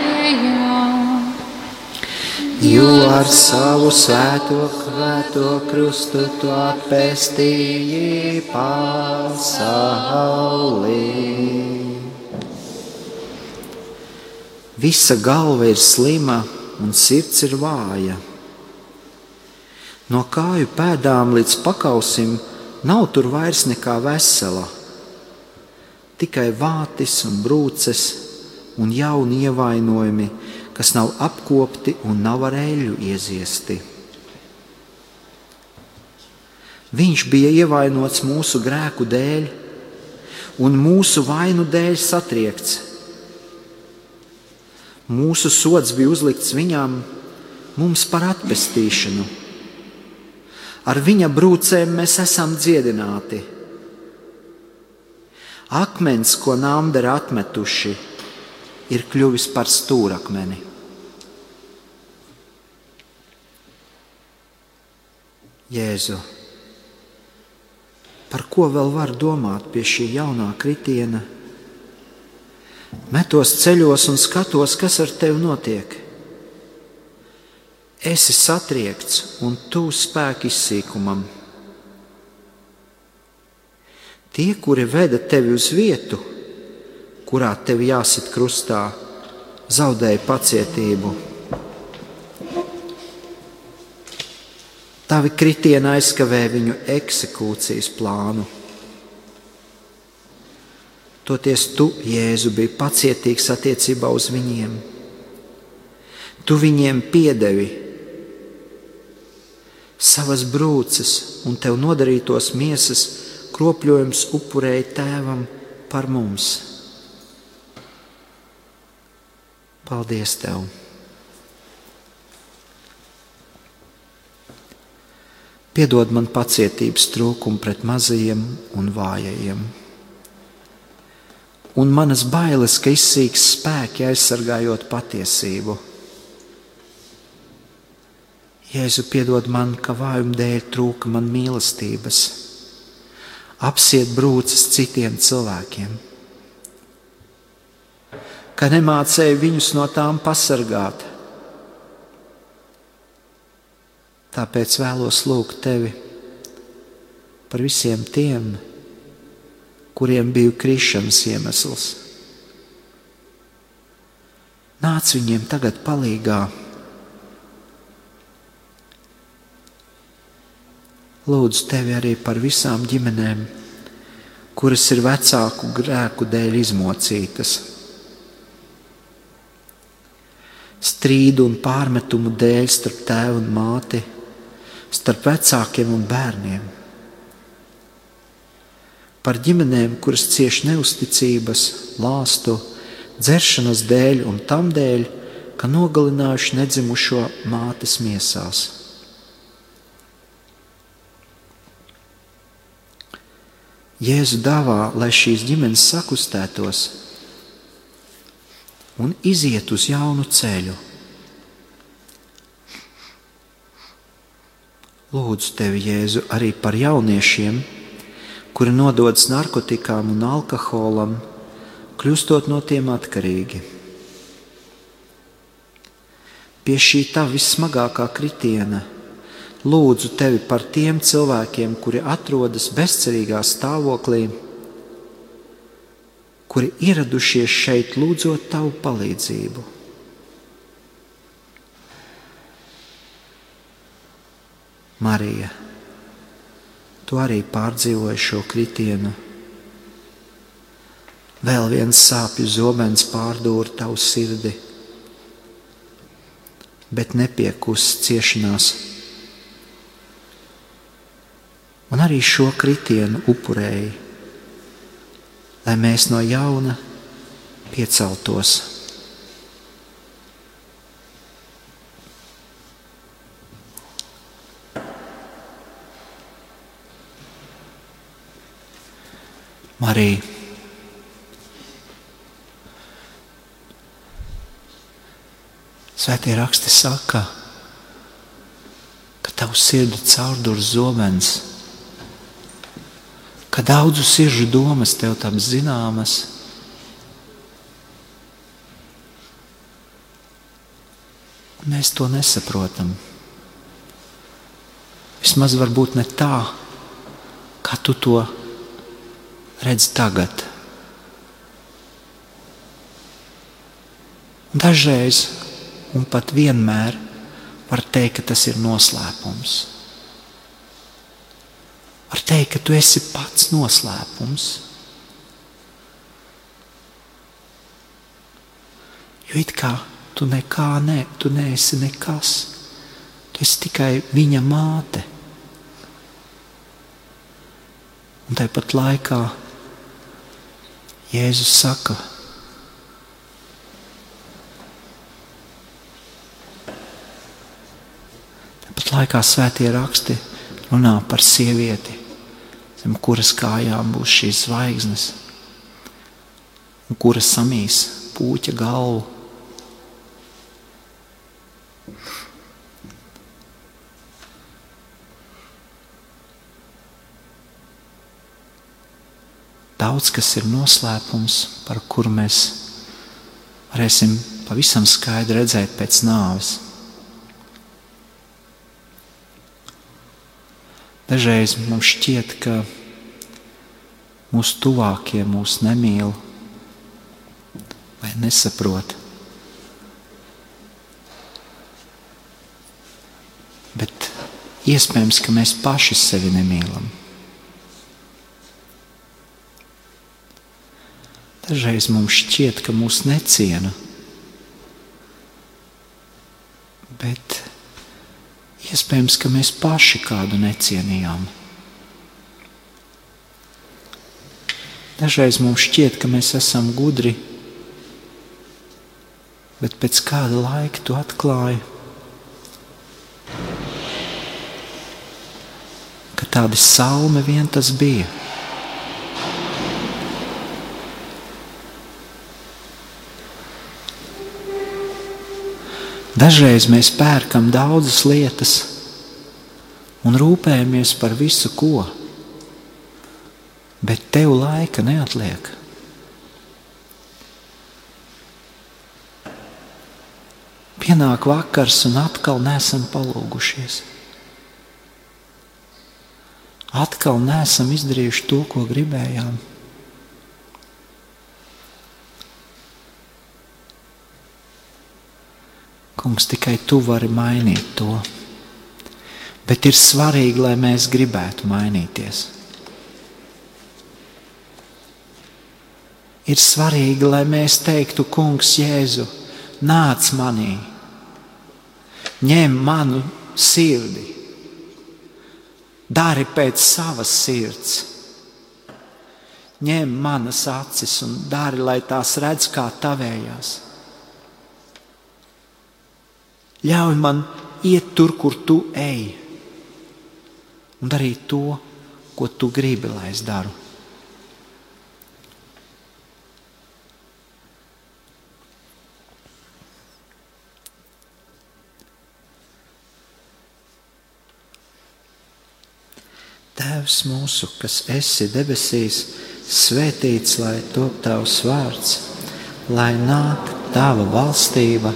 Jo ar savu svēto kvēto krustu tu atpestīji pasaulī. Visa galva ir slima un sirds ir vāja. No kāju pēdām līdz pakausim nav tur vairs nekā vesela. Tikai vātis un brūces un jauni ievainojumi, kas nav apkopti un nav ar eļļu ieziesti. Viņš bija ievainots mūsu grēku dēļ un mūsu vainu dēļ satriekts Mūsu sods bija uzlikts viņam, mums par atpestīšanu. Ar viņa brūcēm mēs esam dziedināti. Akmens, ko nāmderi atmetuši, ir kļuvis par stūrakmeni. Jēzu, par ko vēl var domāt pie šī jaunā kritiena? Metos ceļos un skatos, kas ar tevi notiek. Esi satriekts un tu spēki izsīkumam. Tie, kuri veda tevi uz vietu, kurā tev jāsit krustā, zaudēja pacietību. Tavi kritieni aizkavē viņu eksekūcijas plānu. Toties tu, Jēzu, biji pacietīgs attiecībā uz viņiem. Tu viņiem piedevi savas brūces un tev nodarītos miesas kropļojums upurēji tēvam par mums. Paldies tev! Piedod man pacietības trūkumu pret mazajiem un vājajiem un manas bailes, ka izsīks spēki aizsargājot patiesību. Jēzu piedod man, ka vājuma dēļ trūka man mīlestības, apsiet brūces citiem cilvēkiem, ka nemācēju viņus no tām pasargāt. Tāpēc vēlos lūgt tevi par visiem tiem, kuriem bija krišanas iemesls. Nāc viņiem tagad palīdzīgā. Lūdzu tevi arī par visām ģimenēm, kuras ir vecāku grēku dēļ izmocītas. Strīdu un pārmetumu dēļ starp tēvu un māti, starp vecākiem un bērniem par ģimenēm, kuras cieš neusticības, lāstu, dzeršanas dēļ un tam dēļ, ka nogalinājuši nedzimušo mātes miesās. Jēzu dāvā, lai šīs ģimenes sakustētos un iziet uz jaunu ceļu. Lūdzu, tevi, Jēzu, arī par jauniešiem, kuri nododas narkotikām un alkoholam, kļūstot no tiem atkarīgi. Pie šī tā vissmagākā kritiena lūdzu tevi par tiem cilvēkiem, kuri atrodas bezcerīgā stāvoklī, kuri ieradušies šeit lūdzot tavu palīdzību. Marija tu arī pārdzīvoji šo kritienu. Vēl viens sāpju zobens pārdūra tavu sirdi, bet nepiekus ciešanās. Un arī šo kritienu upurēji, lai mēs no jauna pieceltos. Marija. Svētie raksti saka, ka tavu sirdi caurdur zobens, ka daudzu sirdžu domas tev tam zināmas. Mēs to nesaprotam. Vismaz varbūt ne tā, kā tu to redz tagad. Dažreiz, un pat vienmēr, var teikt, ka tas ir noslēpums. Var teikt, ka tu esi pats noslēpums. Jo it kā tu nekā ne, tu neesi nekas. Tu esi tikai viņa māte. Un tāpat laikā Jēzus saka, tāpat laikā svētie raksti runā par sievieti, zem kuras kājām būs šīs zvaigznes, un kura samīs puķa galvu. Daudz kas ir noslēpums, par kuru mēs varēsim pavisam skaidri redzēt pēc nāves. Dažreiz mums šķiet, ka mūsu tuvākie mūs nemīl vai nesaprot. Bet iespējams, ka mēs paši sevi nemīlam. Dažreiz mums šķiet, ka mūs neciena, bet iespējams, ka mēs paši kādu necienījām. Dažreiz mums šķiet, ka mēs esam gudri, bet pēc kāda laika tu atklāji, ka tādi salmi vien tas bija. Dažreiz mēs pērkam daudzas lietas un rūpējamies par visu, ko, bet tev laika neatliek. Pienāk vakars, un atkal nesam palūgušies. Atkal nesam izdarījuši to, ko gribējām. Kungs, tikai tu vari mainīt to. Bet ir svarīgi, lai mēs gribētu mainīties. Ir svarīgi, lai mēs teiktu, Kungs, Jēzu, nāc manī, ņem manu sirdi, dari pēc savas sirds, ņem manas acis un dari, lai tās redz kā tavējās. Ļauj man iet tur, kur tu ej, un darīt to, ko tu gribi, lai es daru. Tēvs mūsu, kas esi debesīs, svētīts lai top tavs vārds, lai nāk tava valstība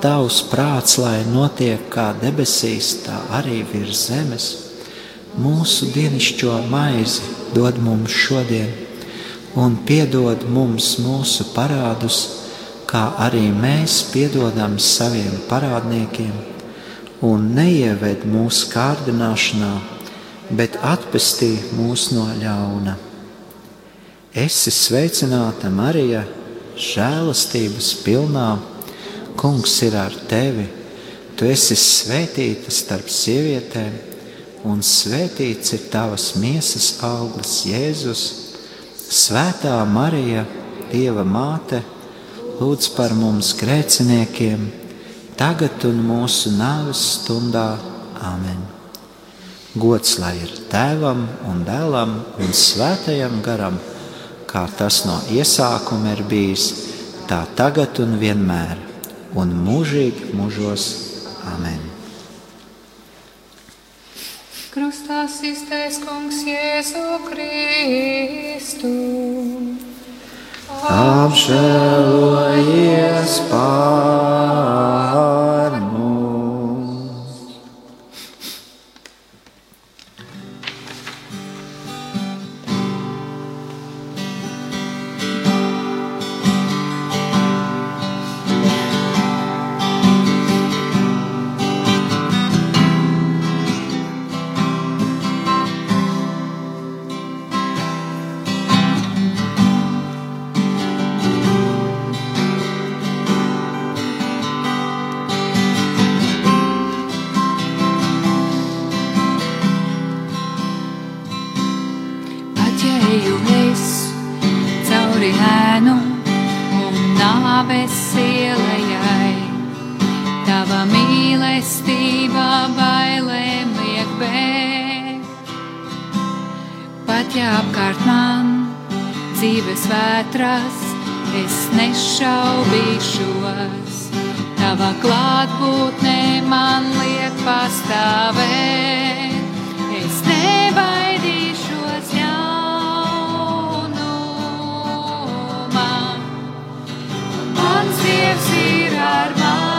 Tavs prāts, lai notiek kā debesīs, tā arī virs zemes. Mūsu dienascho maizi dod mums šodien, un piedod mums mūsu parādus, kā arī mēs piedodam saviem parādniekiem, un neieved mūsu kārdināšanā, bet atpestī mūs no ļauna. Esi sveicināta, Marija, žēlastības pilnā. Kungs ir ar tevi. Tu esi svētīta starp sievietēm, un svētīts ir tavas miesas auglis, Jēzus. Svētā Marija, Dieva māte, lūdz par mums grēciniekiem, tagad un mūsu nāves stundā. Āmen! Gods lai ir tēvam un dēlam un svētajam garam, kā tas no iesākuma ir bijis, tā tagad un vienmēr, un mūžīgi mūžos. Āmen! Krustā iztaisnē kungs Jēzu Kristu. Apžēlojies par cauri ēnu un nāves ielai, tava mīlestība bailēm liek bēgt. Pat ja apkārt man dzīves vētras, es nešaubīšos. Tava klātbūtne man liek pastāvēt. Mans Dievs ir ar mani.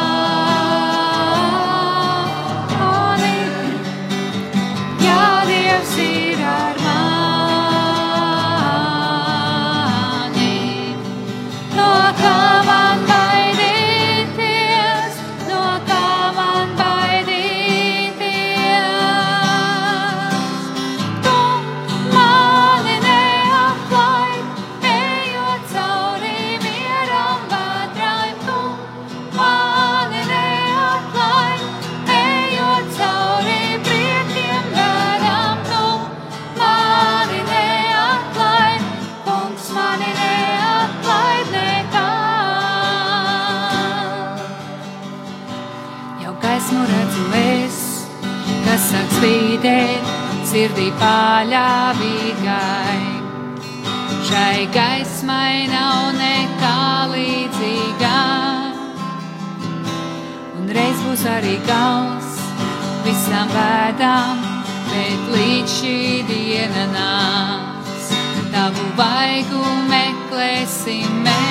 Sirdī paļāvīgai. Šai gaismai nav nekā līdzīgā. Un reiz būs arī gals visām vēdām, bet līdz šī diena nāks. Tavu vaigu meklēsim mēs.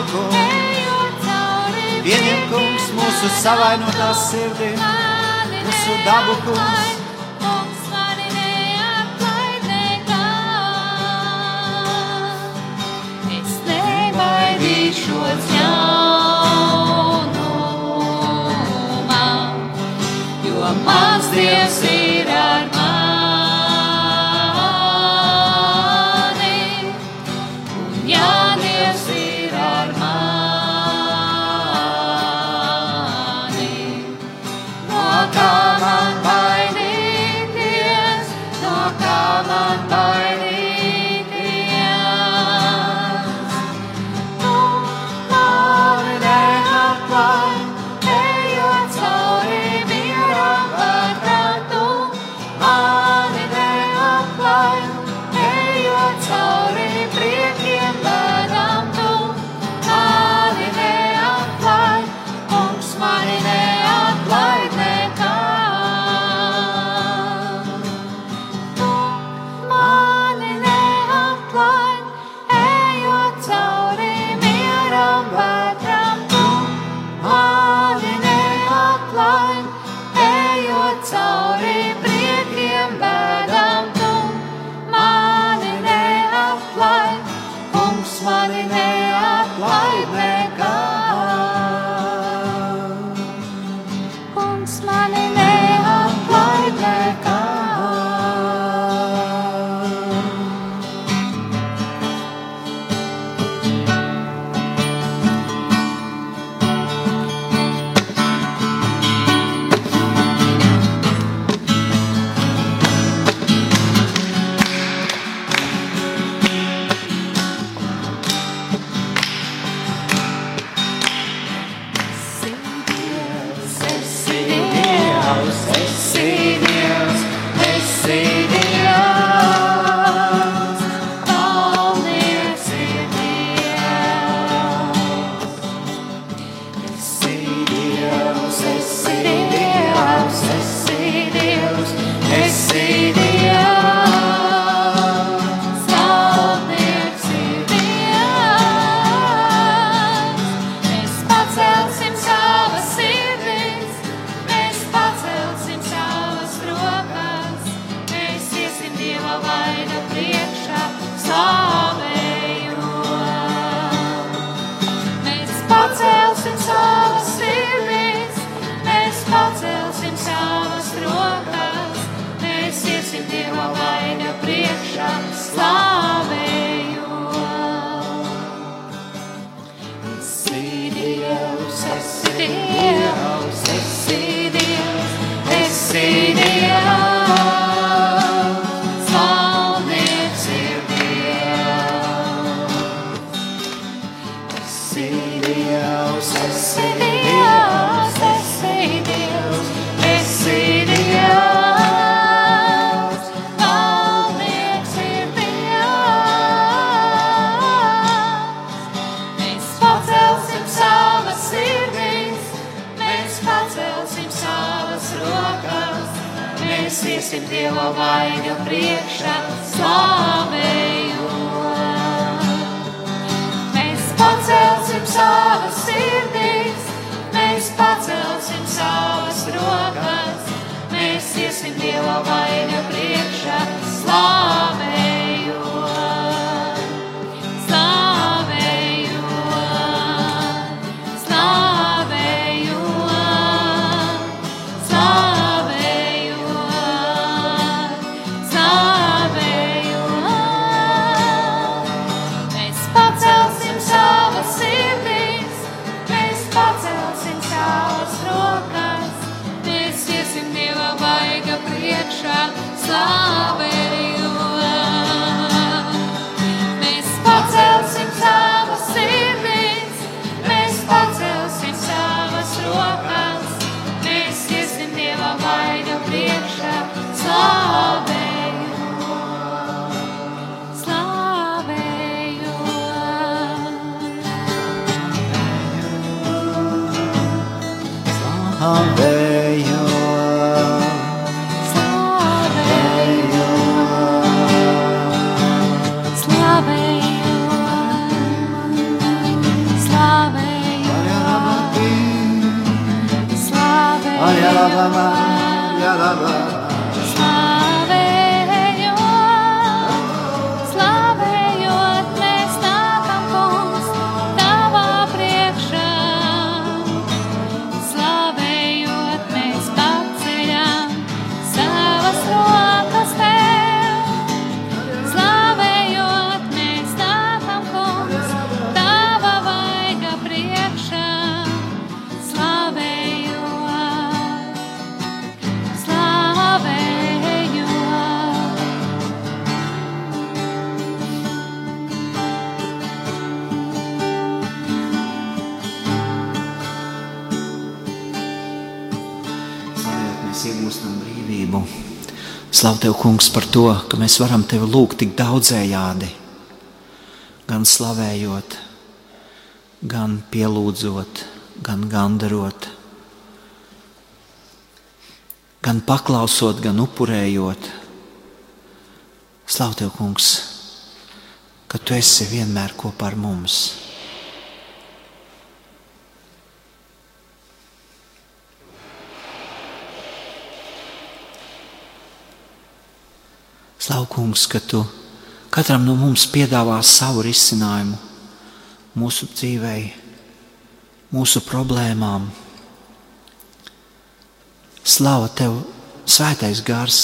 Ejo kungs, pieņem kungs mūsu savainotās sirdī, mūsu dabu kungs. Baidīšos jaunumā, jo mans Dievs ir ar Slavu tev, kungs, par to, ka mēs varam tevi lūgt tik daudzējādi. Gan slavējot, gan pielūdzot, gan gandarot, gan paklausot, gan upurējot. Slavu tev, kungs, ka tu esi vienmēr kopā ar mums. Slaukungs, ka tu katram no mums piedāvā savu risinājumu mūsu dzīvei, mūsu problēmām. Slava tev, svētais gars,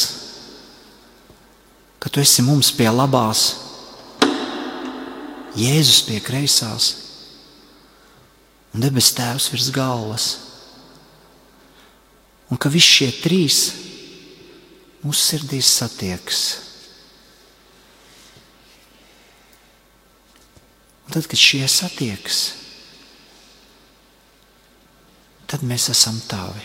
ka tu esi mums pie labās, Jēzus pie kreisās un debes tēvs virs galvas. Un ka visi šie trīs mūsu sirdīs satiekas. Un tad, kad šie satiekas, tad mēs esam tavi.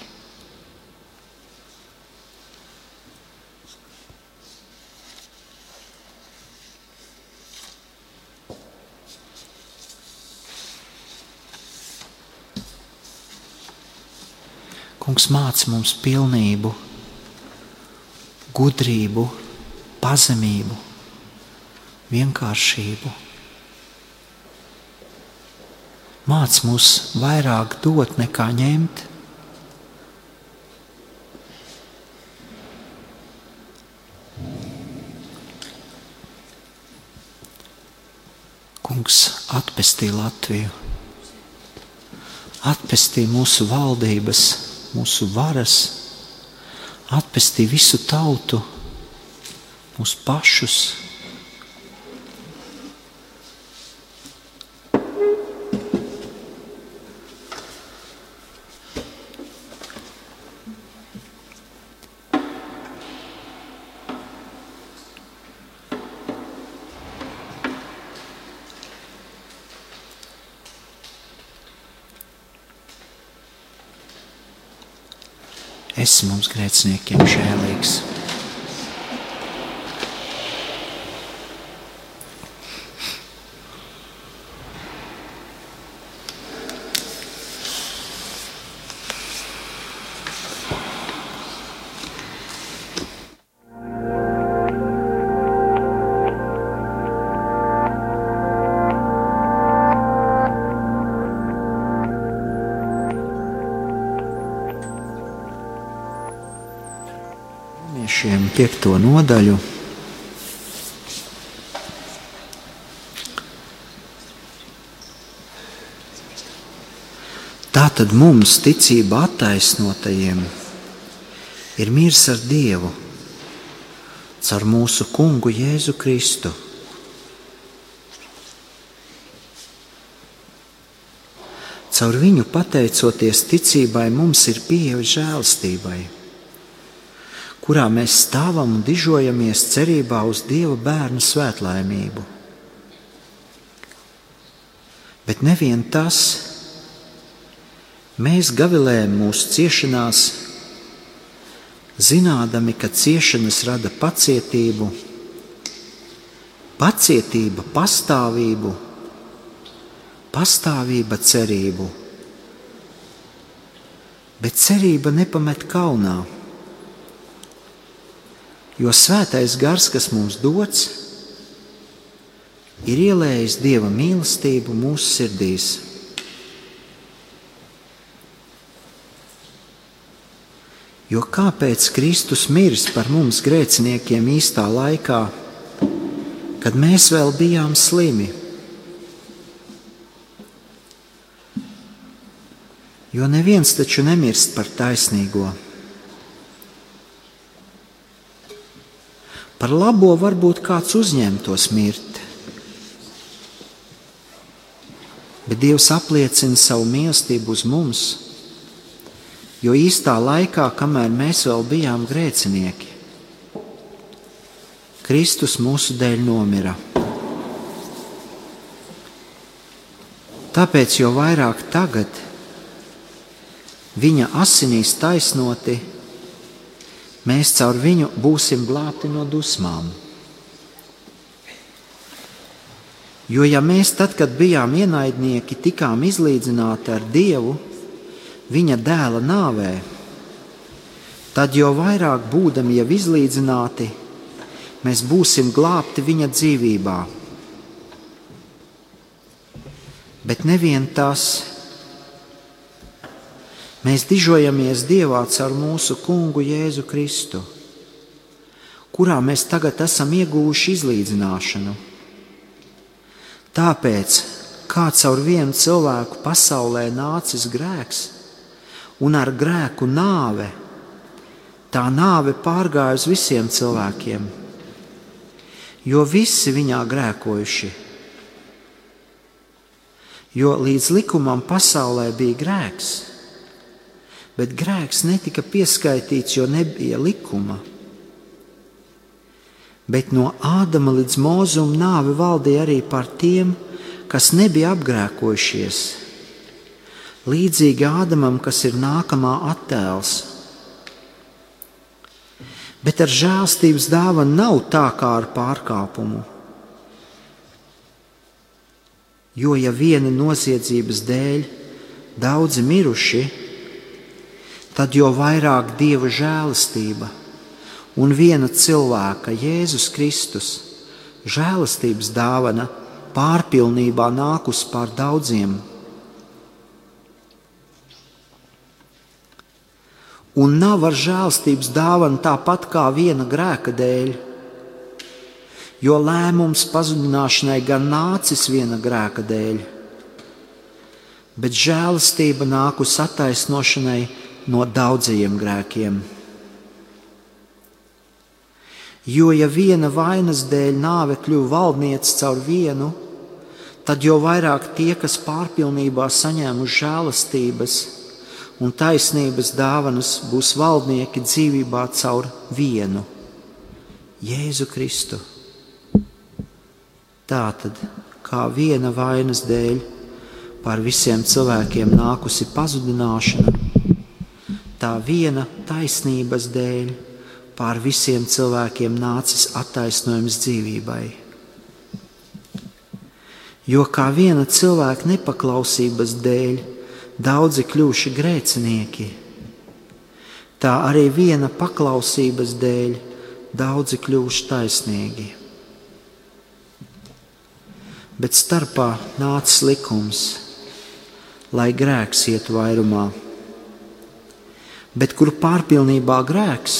Kungs māca mums pilnību, gudrību, pazemību, vienkāršību. Māc mums vairāk dot nekā ņemt. Kungs atpestī Latviju, atpestī mūsu valdības, mūsu varas, atpestī visu tautu, mūsu pašus. Esi mums grēciniekiem žēlīgs. Piekto nodaļu. Tātad mums ticība attaisnotajiem ir mirs ar Dievu caur mūsu kungu Jēzu Kristu. Caur viņu pateicoties ticībai, mums ir pieeja žēlstībai kurā mēs stāvam un dižojamies cerībā uz Dieva bērnu svētlaimību. Bet nevien tas, mēs gavilējam mūsu ciešanās, zinādami, ka ciešanas rada pacietību, pacietība pastāvību, pastāvība cerību. Bet cerība nepamet kaunā. Jo svētais gars, kas mums dots, ir ielējis dieva mīlestību mūsu sirdīs. Jo kāpēc Kristus mirs par mums grēciniekiem īstā laikā, kad mēs vēl bijām slimi? Jo neviens taču nemirst par taisnīgo. Par labo varbūt kāds uzņemtos mirt. Bet Dievs apliecina savu mīlestību uz mums, jo īstā laikā, kamēr mēs vēl bijām grēcinieki, Kristus mūsu dēļ nomira. Tāpēc jau vairāk tagad viņa asinīs taisnoti, mēs caur viņu būsim glābti no dusmām. Jo ja mēs tad, kad bijām ienaidnieki, tikām izlīdzināti ar Dievu, viņa dēla nāvē, tad jau vairāk būdami jau izlīdzināti, mēs būsim glābti viņa dzīvībā. Bet nevien tas, mēs dižojamies Dievā caur mūsu kungu Jēzu Kristu, kurā mēs tagad esam ieguvuši izlīdzināšanu. Tāpēc, kā caur vienu cilvēku pasaulē nācis grēks, un ar grēku nāve, tā nāve pārgāja uz visiem cilvēkiem, jo visi viņā grēkojuši. Jo līdz likumam pasaulē bija grēks, bet grēks netika pieskaitīts, jo nebija likuma. Bet no Ādama līdz Mūzum nāve valdīja arī par tiem, kas nebija apgrēkojušies. Līdzīgi Ādamam, kas ir nākamā attēls. Bet ar žēlstības dāvanu nav tā kā ar pārkāpumu. Jo ja viena noziedzības dēļ daudzi miruši, tad jo vairāk dieva žēlastība un viena cilvēka, Jēzus Kristus, žēlastības dāvana pārpilnībā nākus pār daudziem. Un nav ar žēlstības dāvanu tāpat kā viena grēka dēļ, jo lēmums pazudināšanai gan nācis viena grēka dēļ, bet žēlastība nākus attaisnošanai no daudzajiem grēkiem. Jo, ja viena vainas dēļ nāve kļuva valdniece caur vienu, tad jau vairāk tie, kas pārpilnībā saņēmuši žēlastības un taisnības dāvanas, būs valdnieki dzīvībā caur vienu Jēzu Kristu. Tātad, kā viena vainas dēļ pār visiem cilvēkiem nākusi pazudināšana, tā viena taisnības dēļ pār visiem cilvēkiem nācis attaisnojums dzīvībai. Jo kā viena cilvēka nepaklausības dēļ daudzi kļuvuši grēcinieki, tā arī viena paklausības dēļ daudzi kļuvuši taisnīgi. Bet starpā nāca likums, lai grēks ietu vairumā. Bet kur pārpilnībā grēks,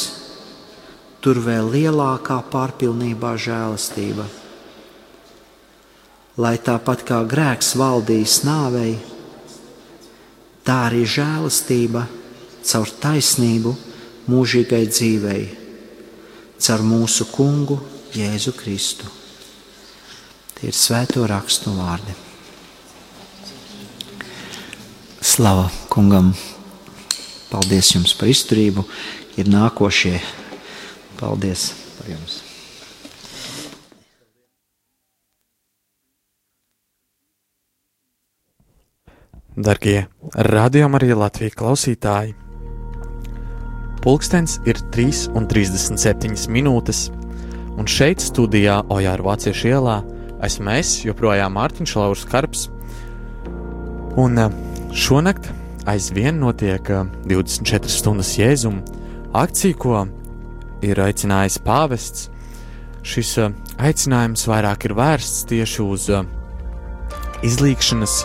tur vēl lielākā pārpilnībā žēlastība. Lai tāpat kā grēks valdīs nāvei, tā arī žēlastība caur taisnību mūžīgai dzīvei, caur mūsu kungu Jēzu Kristu. Tie ir svēto rakstu vārdi. Slava kungam! Paldies jums par izturību! Ir nākošie Paldies par jums! Darbie radījuma arī Latvijas klausītāji! Pulkstenis ir 3,37 minūtes, un šeit, studijā Ojāra Vāciešu ielā, esmu es, joprojām Mārtiņš Lauris Karps. Un eh, šonakt aizvien notiek 24 eh, stundas jēzuma akcija, ko ir aicinājis pāvests. Šis uh, aicinājums vairāk ir vērsts tieši uz uh, izlīkšanas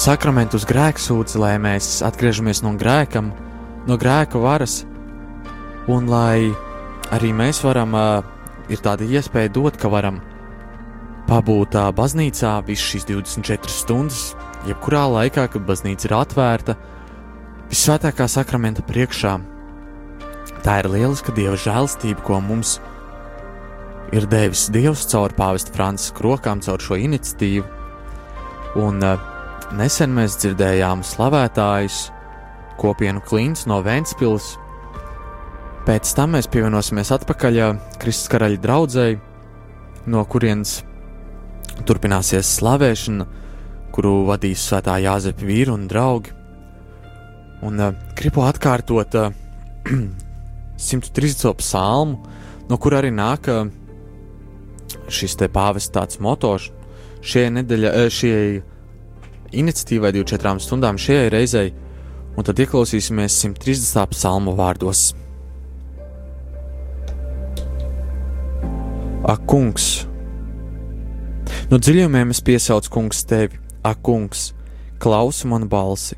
sakramentu, uz grēksūdzi, lai mēs atgriežamies no grēkam, no grēka varas un lai arī mēs varam, ir tāda iespēja dot, ka varam pabūt baznīcā visas šīs 24 stundas, jebkurā laikā, kad baznīca ir atvērta, visvētākā sakramenta priekšā. Tā ir lieliska dieva žēlastība, ko mums ir devis Dievs caur pāvesta Franciska rokām, caur šo iniciatīvu. Un uh, nesen mēs dzirdējām slavētājus kopienu klints no Vēncpils. Pēc tam mēs pievienosimies atpakaļ Kristus karaļa draudzēji, no kurienes turpināsies slavēšana, kuru vadīs svētā Jāzepa vīri un draugi. Un uh, gribu atkārtot *clears throat* uh, 130. psalmu, no kur arī nāk uh, šis te pāvests motors šie nedēļa, uh, šie iniciatīvai 24 stundām šajai reizei, un tad ieklausīsimies 130. psalmu vārdos. Ak, kungs! No dziļumiem es piesaucu kungs tevi, ak, kungs, klausi manu balsi!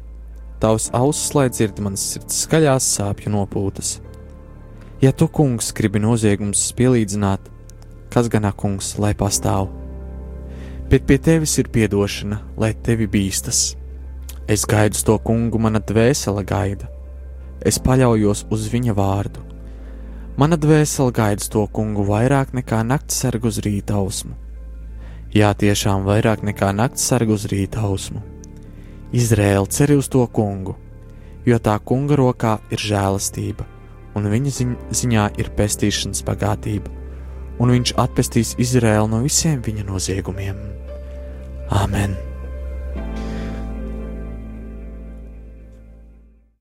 Tavs ausis, lai dzird manas sirds skaļās sāpju nopūtas. Ja tu, kungs, gribi noziegumus pielīdzināt, kas gan ak, kungs, lai pastāv? Bet pie tevis ir piedošana, lai tevi bīstas. Es gaidu to kungu, mana dvēsele gaida. Es paļaujos uz viņa vārdu. Mana dvēsele gaida to kungu vairāk nekā naktas sargu uz rīta ausmu. Jā, tiešām vairāk nekā naktas sargu uz rīta ausmu. Izrēla cer uz to kungu, jo tā kunga rokā ir žēlastība, un viņa ziņ ziņā ir pestīšanas bagātība, un viņš atpestīs Izrēlu no visiem viņa noziegumiem. Āmen!